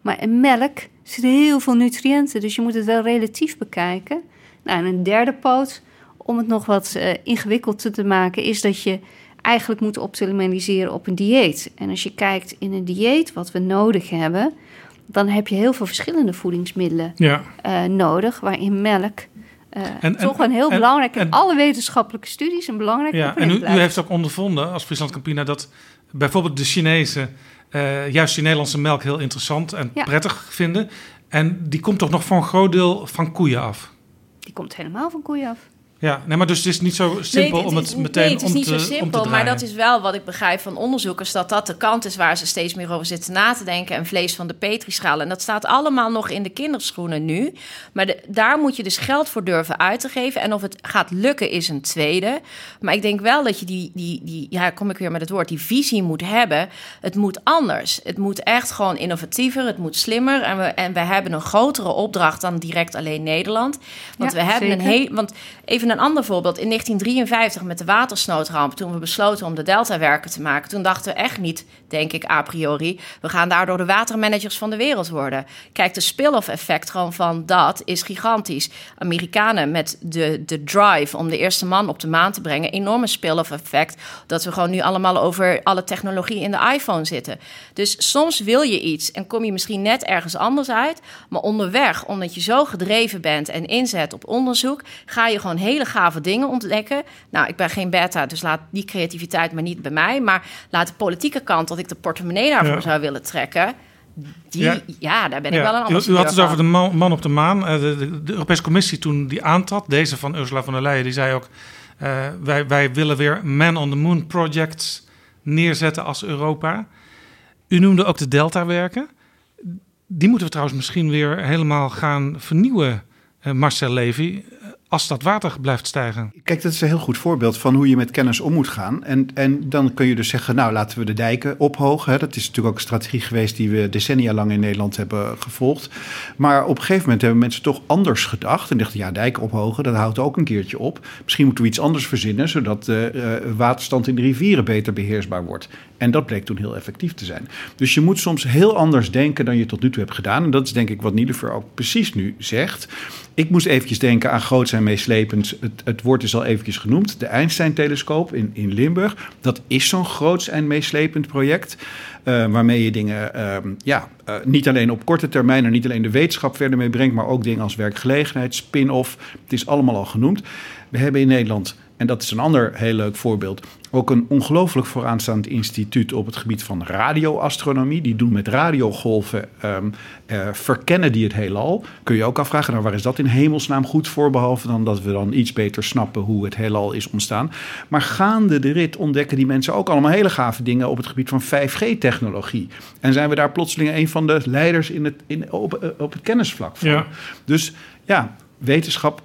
Maar in melk zitten heel veel nutriënten, dus je moet het wel relatief bekijken. Nou, en een derde poot, om het nog wat eh ingewikkelder te maken, is dat je eigenlijk moet optimaliseren op een dieet. En als je kijkt in een dieet wat we nodig hebben, dan heb je heel veel verschillende voedingsmiddelen Ja. eh, nodig, waarin melk eh, En- toch en- een heel en- belangrijk in alle wetenschappelijke studies een belangrijk Ja, en u, heeft ook ondervonden als Friesland Campina dat bijvoorbeeld de Chinezen eh, juist die Nederlandse melk heel interessant en Ja. prettig vinden. En die komt toch nog voor een groot deel van koeien af. Die komt helemaal van koeien af. Ja, nee, maar dus het is niet zo simpel Nee, om het meteen nee, het is om niet te, zo om te simpel. Maar dat is wel wat ik begrijp van onderzoekers... dat dat de kant is waar ze steeds meer over zitten na te denken... en vlees van de petrischaal. En dat staat allemaal nog in de kinderschoenen nu. Maar de- daar moet je dus geld voor durven uit te geven. En of het gaat lukken is een tweede. Maar ik denk wel dat je die, die, die ja, kom ik weer met het woord... die visie moet hebben. Het moet anders. Het moet echt gewoon innovatiever. Het moet slimmer. En we, en we hebben een grotere opdracht dan direct alleen Nederland. Want Ja, we hebben een heel want even een ander voorbeeld. In 1953 met de watersnoodramp, toen we besloten om de deltawerken te maken, toen dachten we echt niet, denk ik a priori, we gaan daardoor de watermanagers van de wereld worden. Kijk, de spill-off effect gewoon van dat is gigantisch. Amerikanen met de, de drive om de eerste man op de maan te brengen, enorme spill-off effect, dat we gewoon nu allemaal over alle technologie in de iPhone zitten. Dus soms wil je iets en kom je misschien net ergens anders uit, maar onderweg, omdat je zo gedreven bent en inzet op onderzoek, ga je gewoon hele hele gave dingen ontdekken. Nou, ik ben geen beta, dus laat die creativiteit maar niet bij mij. Maar laat de politieke kant, dat ik de portemonnee daarvoor Ja. zou willen trekken. Die, Ja. ja. daar ben ik Ja, wel een u, ambassadeur u had het van. over de man, man op de maan. Eh, de, de, de Europese Commissie toen die aantrad, deze van Ursula von der Leyen, die zei ook... eh, wij, wij willen weer Man on the Moon projects neerzetten als Europa. U noemde ook de Delta-werken. Die moeten we trouwens misschien weer helemaal gaan vernieuwen, eh, Marcel Levy... als dat water blijft stijgen. Kijk, dat is een heel goed voorbeeld van hoe je met kennis om moet gaan. En, en dan kun je dus zeggen, nou laten we de dijken ophogen. Dat is natuurlijk ook een strategie geweest die we decennia lang in Nederland hebben gevolgd. Maar op een gegeven moment hebben mensen toch anders gedacht. En dachten, ja, dijken ophogen, dat houdt ook een keertje op. Misschien moeten we iets anders verzinnen, zodat de eh, waterstand in de rivieren beter beheersbaar wordt. En dat bleek toen heel effectief te zijn. Dus je moet soms heel anders denken dan je tot nu toe hebt gedaan. En dat is denk ik wat Nielever ook precies nu zegt. Ik moest eventjes denken aan groots en meeslepend. Het, het woord is al eventjes genoemd. De Einstein-telescoop in, in Limburg. Dat is zo'n groots en meeslepend project. eh, waarmee je dingen ehm, ja, eh, niet alleen op korte termijn... en niet alleen de wetenschap verder mee brengt... maar ook dingen als werkgelegenheid, spin-off. Het is allemaal al genoemd. We hebben in Nederland, en dat is een ander heel leuk voorbeeld... ook een ongelooflijk vooraanstaand instituut op het gebied van radioastronomie. Die doen met radiogolven, eh, verkennen die het heelal. Kun je ook afvragen, nou waar is dat in hemelsnaam goed voor? Behalve dan dat we dan iets beter snappen hoe het heelal is ontstaan. Maar gaande de rit ontdekken die mensen ook allemaal hele gave dingen op het gebied van 5G-technologie. En zijn we daar plotseling een van de leiders in het, in, op, eh, op het kennisvlak van. Ja. Dus ja, wetenschap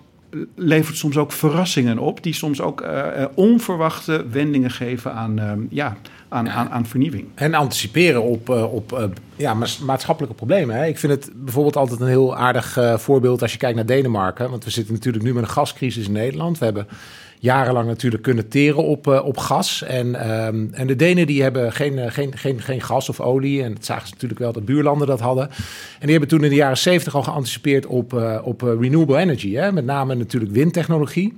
levert soms ook verrassingen op, die soms ook eh, eh, onverwachte wendingen geven aan, ehm, ja, aan, aan, aan vernieuwing. En anticiperen op, eh, op ja, maats- maatschappelijke problemen. Hè. Ik vind het bijvoorbeeld altijd een heel aardig voorbeeld als je kijkt naar Denemarken. Want we zitten natuurlijk nu met een gascrisis in Nederland. We hebben jarenlang natuurlijk kunnen teren op, eh, op gas. En, ehm, en de Denen die hebben geen, eh, geen, geen, geen gas of olie. En dat zagen ze natuurlijk wel dat buurlanden dat hadden. En die hebben toen in de jaren 70 al geanticipeerd op, eh, op renewable energy. Hè. Met name natuurlijk windtechnologie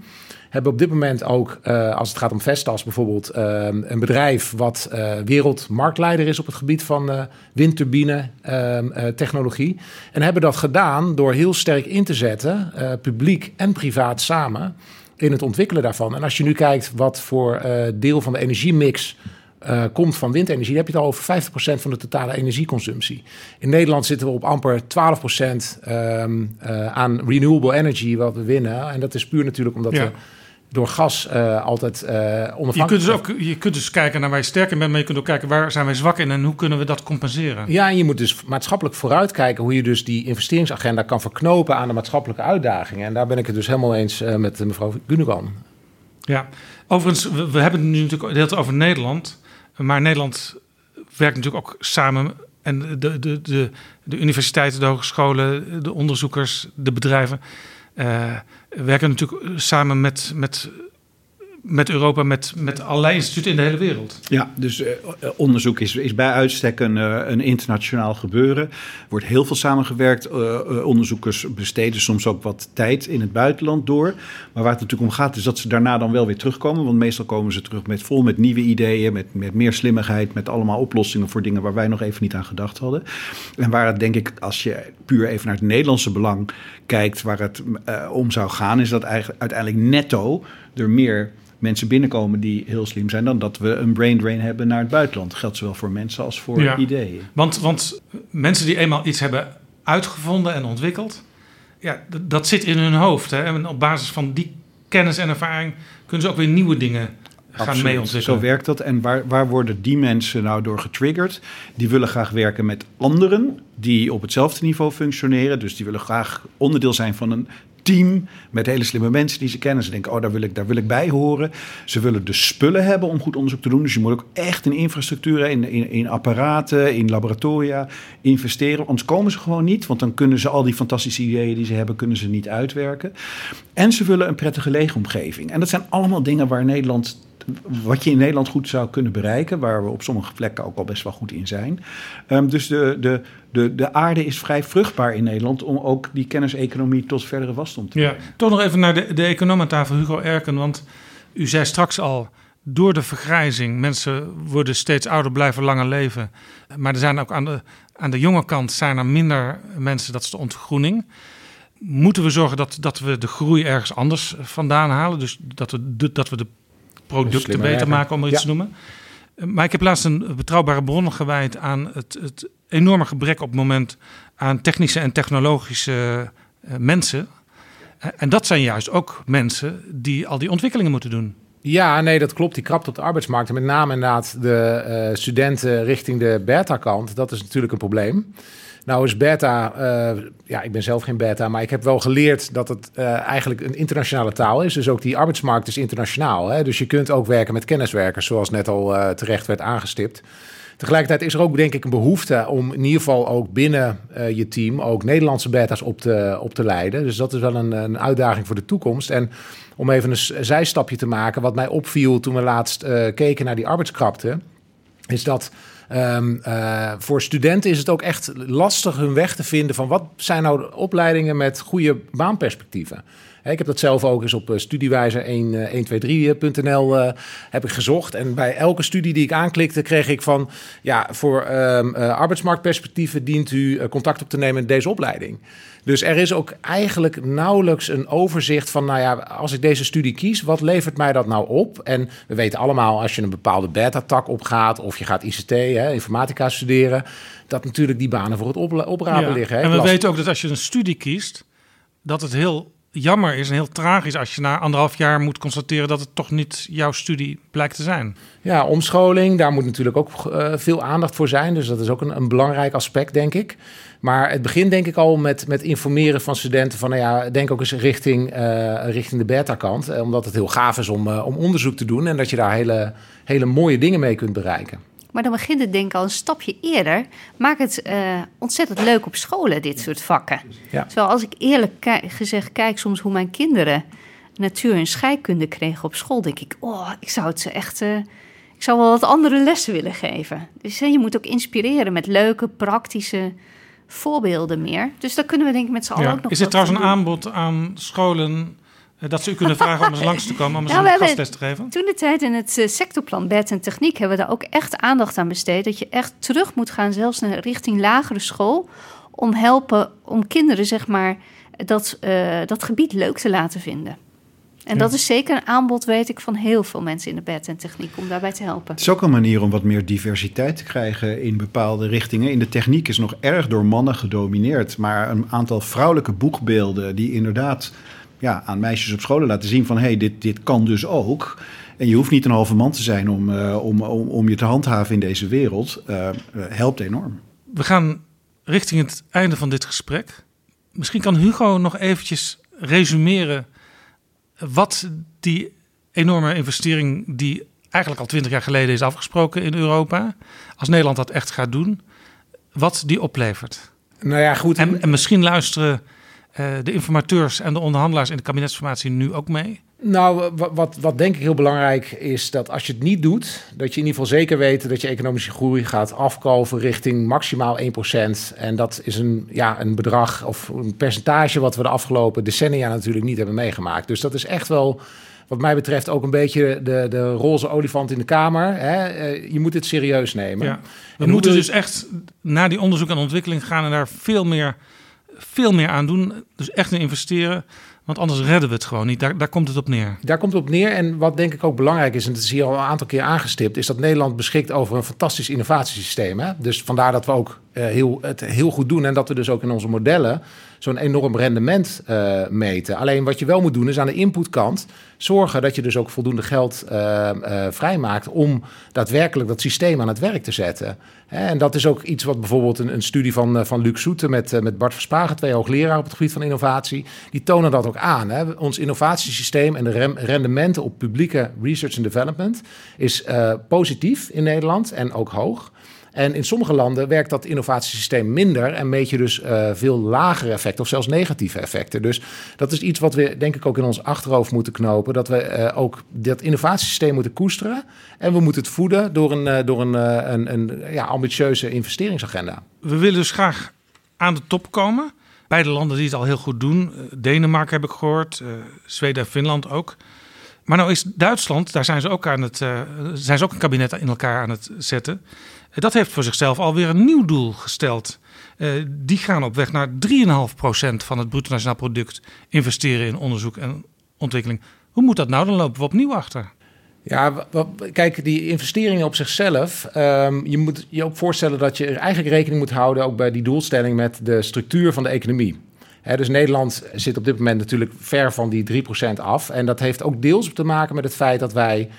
hebben op dit moment ook, als het gaat om Vestas bijvoorbeeld, eh, een bedrijf wat wereldmarktleider is op het gebied van eh windturbine ehm, eh, technologie. En hebben dat gedaan door heel sterk in te zetten, publiek en privaat samen, in het ontwikkelen daarvan. En als je nu kijkt wat voor eh, deel van de energiemix eh, komt van windenergie, dan heb je het al over 50% van de totale energieconsumptie. In Nederland zitten we op amper 12% ehm, eh, aan renewable energy wat we winnen. En dat is puur natuurlijk omdat Ja. we door gas eh, altijd eh onafhankelijk Je kunt, dus ook, je kunt dus kijken naar waar je sterk in bent, maar je kunt ook kijken waar zijn wij zwak in en hoe kunnen we dat compenseren. Ja, en je moet dus maatschappelijk vooruitkijken hoe je dus die investeringsagenda kan verknopen aan de maatschappelijke uitdagingen. En daar ben ik het dus helemaal eens eh, met mevrouw Gundogan. Ja, overigens, we, we hebben het nu natuurlijk heel over Nederland. Maar Nederland werkt natuurlijk ook samen. En de, de, de, de universiteiten, de hogescholen, de onderzoekers, de bedrijven. Werken natuurlijk samen met, met, met Europa, met, met allerlei instituten in de hele wereld. Ja, dus eh, onderzoek is, is bij uitstek een, eh, een internationaal gebeuren. Er wordt heel veel samengewerkt. Eh, eh, onderzoekers besteden soms ook wat tijd in het buitenland door. Maar waar het natuurlijk om gaat, is dat ze daarna dan wel weer terugkomen. Want meestal komen ze terug met vol met nieuwe ideeën, met, met meer slimmigheid, met allemaal oplossingen voor dingen waar wij nog even niet aan gedacht hadden. En waar het denk ik, als je puur even naar het Nederlandse belang kijkt, waar het eh, om zou gaan, is dat eigenlijk uiteindelijk netto er meer mensen binnenkomen die heel slim zijn, dan dat we een brain drain hebben naar het buitenland. Dat geldt zowel voor mensen als voor Ja. ideeën. Want, want mensen die eenmaal iets hebben uitgevonden en ontwikkeld, ja, dat zit in hun hoofd. Hè? En op basis van die kennis en ervaring kunnen ze ook weer nieuwe dingen gaan Absoluut. mee ontwikkelen. Zo werkt dat. En waar, waar worden die mensen nou door getriggerd? Die willen graag werken met anderen die op hetzelfde niveau functioneren. Dus die willen graag onderdeel zijn van een team met hele slimme mensen die ze kennen. Ze denken, oh, daar wil ik, daar wil ik bij horen. Ze willen de spullen hebben om goed onderzoek te doen. Dus je moet ook echt in infrastructuur, in, in, in apparaten, in laboratoria investeren. Anders komen ze gewoon niet, want dan kunnen ze al die fantastische ideeën die ze hebben, kunnen ze niet uitwerken. En ze willen een prettige leefomgeving. En dat zijn allemaal dingen waar Nederland wat je in Nederland goed zou kunnen bereiken, waar we op sommige plekken ook al best wel goed in zijn. Ehm, dus de, de, de, de aarde is vrij vruchtbaar in Nederland om ook die kenniseconomie tot verdere wasdom te Ja, brengen. toch nog even naar de, de econoom aan tafel, Hugo Erken. Want u zei straks al, door de vergrijzing, mensen worden steeds ouder, blijven langer leven. Maar er zijn ook aan de, aan de jonge kant zijn er minder mensen, dat is de ontgroening. moeten we zorgen dat, dat we de groei ergens anders vandaan halen. Dus dat we de, dat we de producten beter maken, om er iets te noemen. Maar ik heb laatst een betrouwbare bron gewijd aan het, het enorme gebrek op het moment aan technische en technologische eh, mensen. Eh, En dat zijn juist ook mensen die al die ontwikkelingen moeten doen. Ja, nee, dat klopt. Die krapt op de arbeidsmarkt. En met name inderdaad de eh, studenten richting de beta-kant. Dat is natuurlijk een probleem. Nou is beta, eh, ja, ik ben zelf geen beta, maar ik heb wel geleerd dat het eh, eigenlijk een internationale taal is. Dus ook die arbeidsmarkt is internationaal. Hè? Dus je kunt ook werken met kenniswerkers, zoals net al eh, terecht werd aangestipt. Tegelijkertijd is er ook denk ik een behoefte om in ieder geval ook binnen je team ook Nederlandse beta's op te, op te leiden. Dus dat is wel een, een uitdaging voor de toekomst. En om even een zijstapje te maken, wat mij opviel toen we laatst keken naar die arbeidskrapte, is dat ehm, eh, voor studenten is het ook echt lastig hun weg te vinden van wat zijn nou opleidingen met goede baanperspectieven. Hè, Ik heb dat zelf ook eens op eh, studiewijzer 1, eh, 123.nl eh, heb ik gezocht. En bij elke studie die ik aanklikte, kreeg ik van... ja, voor ehm, eh, arbeidsmarktperspectieven dient u contact op te nemen met deze opleiding. Dus er is ook eigenlijk nauwelijks een overzicht van... nou ja, als ik deze studie kies, wat levert mij dat nou op? En we weten allemaal, als je een bepaalde beta-tak opgaat... of je gaat ICT, hè, informatica studeren... dat natuurlijk die banen voor het oprapen Ja, liggen. Hè. En we Last- weten ook dat als je een studie kiest, dat het heel jammer is en heel tragisch als je na anderhalf jaar moet constateren dat het toch niet jouw studie blijkt te zijn. Ja, omscholing, daar moet natuurlijk ook eh, veel aandacht voor zijn. Dus dat is ook een, een belangrijk aspect, denk ik. Maar het begint denk ik al met, met informeren van studenten van... nou ja, denk ook eens richting, eh, richting de beta-kant. eh, omdat het heel gaaf is om, om onderzoek te doen... en dat je daar hele, hele mooie dingen mee kunt bereiken. Maar dan begint het denk ik al een stapje eerder. Maak het eh, ontzettend leuk op scholen, dit soort vakken. Ja. Terwijl als ik eerlijk gezegd kijk soms hoe mijn kinderen natuur- en scheikunde kregen op school... denk ik, oh, ik zou het ze echt... eh, ik zou wel wat andere lessen willen geven. Dus hè, je moet ook inspireren met leuke, praktische voorbeelden meer. Dus daar kunnen we denk ik met z'n allen Ja. ook nog Is er trouwens een doen. aanbod aan scholen dat ze u kunnen vragen om eens langs te komen om eens Nou, een gastles te geven? Toen de tijd in het eh, sectorplan Bed en Techniek hebben we daar ook echt aandacht aan besteed. Dat je echt terug moet gaan, zelfs naar richting lagere school. Om helpen om kinderen, zeg maar, dat, eh, dat gebied leuk te laten vinden. En Ja. dat is zeker een aanbod, weet ik, van heel veel mensen in de bed en techniek om daarbij te helpen. Het is ook een manier om wat meer diversiteit te krijgen in bepaalde richtingen. In de techniek is nog erg door mannen gedomineerd. Maar een aantal vrouwelijke boekbeelden die inderdaad ja, aan meisjes op scholen laten zien van... hé, hey, dit, dit kan dus ook. En je hoeft niet een halve man te zijn om, eh, om, om, om je te handhaven in deze wereld. eh, helpt enorm. We gaan richting het einde van dit gesprek. Misschien kan Hugo nog eventjes resumeren wat die enorme investering die eigenlijk al twintig jaar geleden is afgesproken in Europa, als Nederland dat echt gaat doen, wat die oplevert. Nou ja, goed. En, en misschien luisteren de informateurs en de onderhandelaars in de kabinetsformatie nu ook mee. Nou, wa- wat, wat denk ik heel belangrijk is dat als je het niet doet, dat je in ieder geval zeker weet dat je economische groei gaat afkalven richting maximaal 1%. En dat is een, ja, een bedrag of een percentage wat we de afgelopen decennia natuurlijk niet hebben meegemaakt. Dus dat is echt wel, wat mij betreft, ook een beetje de, de roze olifant in de kamer. Hè? Eh, Je moet het serieus nemen. Ja. En We hoe moeten dus echt naar die onderzoek en ontwikkeling gaan en daar veel meer, veel meer aan doen. Dus echt in investeren, want anders redden we het gewoon niet. Daar, komt het op neer. Daar komt het op neer. En wat denk ik ook belangrijk is, en dat is hier al een aantal keer aangestipt, is dat Nederland beschikt over een fantastisch innovatiesysteem. Hè? Dus vandaar dat we ook eh, heel, het heel goed doen en dat we dus ook in onze modellen zo'n enorm rendement eh, meten. Alleen wat je wel moet doen is aan de inputkant zorgen dat je dus ook voldoende geld eh, eh, vrijmaakt om daadwerkelijk dat systeem aan het werk te zetten. En dat is ook iets wat bijvoorbeeld een, een studie van, van Luc Soete met, met Bart Verspagen, twee hoogleraren op het gebied van innovatie, die tonen dat ook aan. Hè. Ons innovatiesysteem en de rendementen op publieke research and development is positief in Nederland en ook hoog. En in sommige landen werkt dat innovatiesysteem minder en meet je dus eh, veel lagere effecten of zelfs negatieve effecten. Dus dat is iets wat we denk ik ook in ons achterhoofd moeten knopen. Dat we eh, ook dat innovatiesysteem moeten koesteren. En we moeten het voeden door een, eh, door een, een, een ja, ambitieuze investeringsagenda. We willen dus graag aan de top komen. Beide landen die het al heel goed doen. Denemarken heb ik gehoord, eh, Zweden en Finland ook. Maar nou is Duitsland, daar zijn ze ook, aan het, zijn ze ook een kabinet in elkaar aan het zetten. Dat heeft voor zichzelf alweer een nieuw doel gesteld. Uh, die gaan op weg naar 3,5% van het bruto nationaal product investeren in onderzoek en ontwikkeling. Hoe moet dat nou? Dan lopen we opnieuw achter. Ja, kijk, die investeringen op zichzelf. Um, je moet je ook voorstellen dat je er eigenlijk rekening moet houden, ook bij die doelstelling, met de structuur van de economie. Dus Nederland zit op dit moment natuurlijk ver van die 3% af. En dat heeft ook deels te maken met het feit dat wij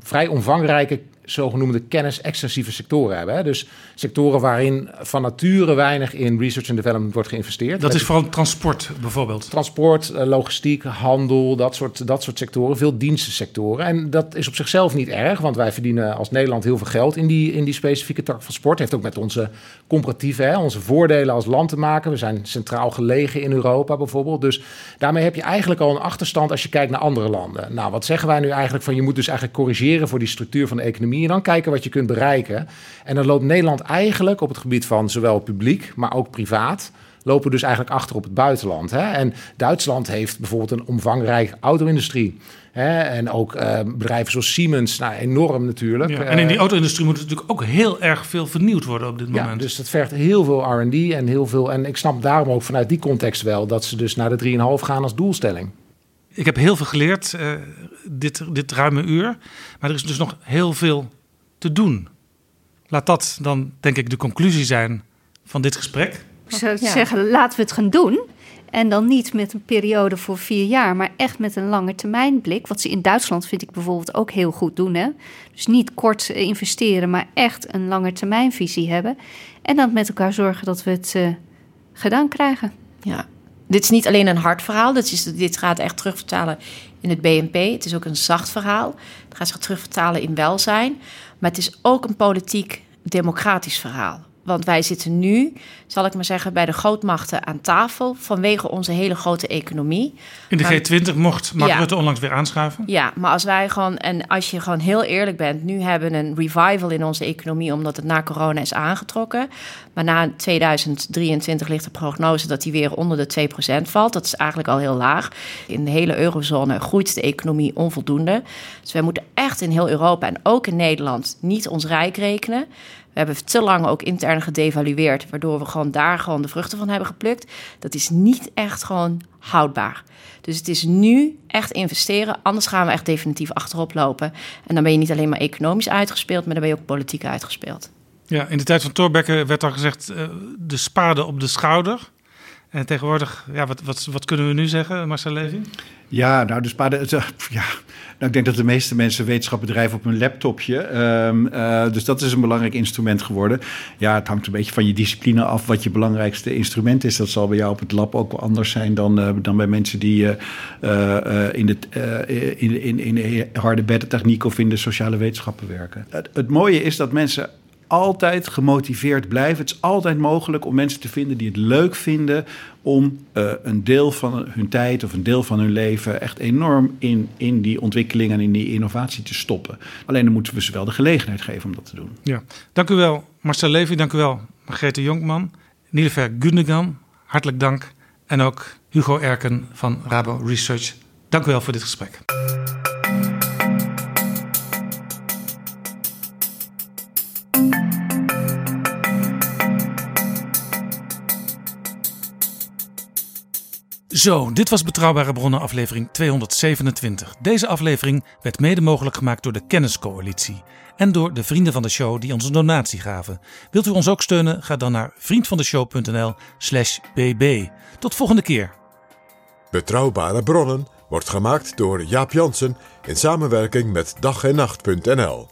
vrij omvangrijke zogenoemde kennis-extensieve sectoren hebben. Hè? Dus sectoren waarin van nature weinig in research en development wordt geïnvesteerd. Dat is vooral transport bijvoorbeeld. Transport, eh, logistiek, handel, dat soort, dat soort sectoren. Veel dienstensectoren. En dat is op zichzelf niet erg, want wij verdienen als Nederland heel veel geld in die, in die specifieke tak van sport. Heeft ook met onze comparatieve, hè, onze voordelen als land te maken. We zijn centraal gelegen in Europa bijvoorbeeld. Dus daarmee heb je eigenlijk al een achterstand als je kijkt naar andere landen. Nou, wat zeggen wij nu eigenlijk van je moet dus eigenlijk corrigeren voor die structuur van de economie en dan kijken wat je kunt bereiken. En dan loopt Nederland eigenlijk op het gebied van zowel publiek, maar ook privaat lopen dus eigenlijk achter op het buitenland. Hè? En Duitsland heeft bijvoorbeeld een omvangrijke auto-industrie. Hè? En ook uh, bedrijven zoals Siemens, nou, enorm natuurlijk. Ja, en in die eh, auto-industrie moet natuurlijk ook heel erg veel vernieuwd worden op dit moment. Ja, dus dat vergt heel veel R&D en heel veel... En ik snap daarom ook vanuit die context wel... dat ze dus naar de 3,5 gaan als doelstelling. Ik heb heel veel geleerd uh, dit, dit ruime uur. Maar er is dus nog heel veel te doen. Laat dat dan, denk ik, de conclusie zijn van dit gesprek. Ik zou zeggen, laten we het gaan doen. En dan niet met een periode voor vier jaar, maar echt met een lange termijn blik. Wat ze in Duitsland, vind ik bijvoorbeeld, ook heel goed doen. Hè? Dus niet kort investeren, maar echt een lange termijnvisie hebben. En dan met elkaar zorgen dat we het uh, gedaan krijgen. Ja, dit is niet alleen een hard verhaal. Dit, is, dit gaat echt terugvertalen in het BNP. Het is ook een zacht verhaal. Het gaat zich terugvertalen in welzijn. Maar het is ook een politiek democratisch verhaal. Want wij zitten nu, zal ik maar zeggen, bij de grootmachten aan tafel vanwege onze hele grote economie. In de G20 mocht Mark Rutte onlangs weer aanschuiven. Ja, maar als wij gewoon, en als je gewoon heel eerlijk bent, nu hebben we een revival in onze economie omdat het na corona is aangetrokken. Maar na 2023 ligt de prognose dat die weer onder de 2% valt. Dat is eigenlijk al heel laag. In de hele eurozone groeit de economie onvoldoende. Dus wij moeten echt in heel Europa en ook in Nederland niet ons rijk rekenen. We hebben te lang ook intern gedevalueerd, waardoor we gewoon daar gewoon de vruchten van hebben geplukt. Dat is niet echt gewoon houdbaar. Dus het is nu echt investeren, anders gaan we echt definitief achterop lopen. En dan ben je niet alleen maar economisch uitgespeeld, maar dan ben je ook politiek uitgespeeld. Ja, in de tijd van Thorbecke werd al gezegd uh, de spade op de schouder. En tegenwoordig, ja, wat, wat, wat kunnen we nu zeggen, Marcel Levy? Ja, nou, spade, ja, nou, ik denk dat de meeste mensen wetenschap bedrijven op hun laptopje. Um, uh, dus dat is een belangrijk instrument geworden. Ja, het hangt een beetje van je discipline af wat je belangrijkste instrument is. Dat zal bij jou op het lab ook wel anders zijn dan, uh, dan bij mensen die in, de, in, in, in de harde beddentechniek of in de sociale wetenschappen werken. Het mooie is dat mensen altijd gemotiveerd blijven. Het is altijd mogelijk om mensen te vinden die het leuk vinden om uh, een deel van hun tijd of een deel van hun leven echt enorm in, in die ontwikkeling en in die innovatie te stoppen. Alleen dan moeten we ze wel de gelegenheid geven om dat te doen. Ja, dank u wel Marcel Levy, dank u wel Margrethe Jonkman, Nilever Gundogan, hartelijk dank. En ook Hugo Erken van Rabo Research. Dank u wel voor dit gesprek. Zo, dit was Betrouwbare Bronnen aflevering 227. Deze aflevering werd mede mogelijk gemaakt door de Kenniscoalitie en door de vrienden van de show die ons een donatie gaven. Wilt u ons ook steunen? Ga dan naar vriendvandeshow.nl/slash bb. Tot volgende keer. Betrouwbare Bronnen wordt gemaakt door Jaap Jansen in samenwerking met dag en nacht.nl.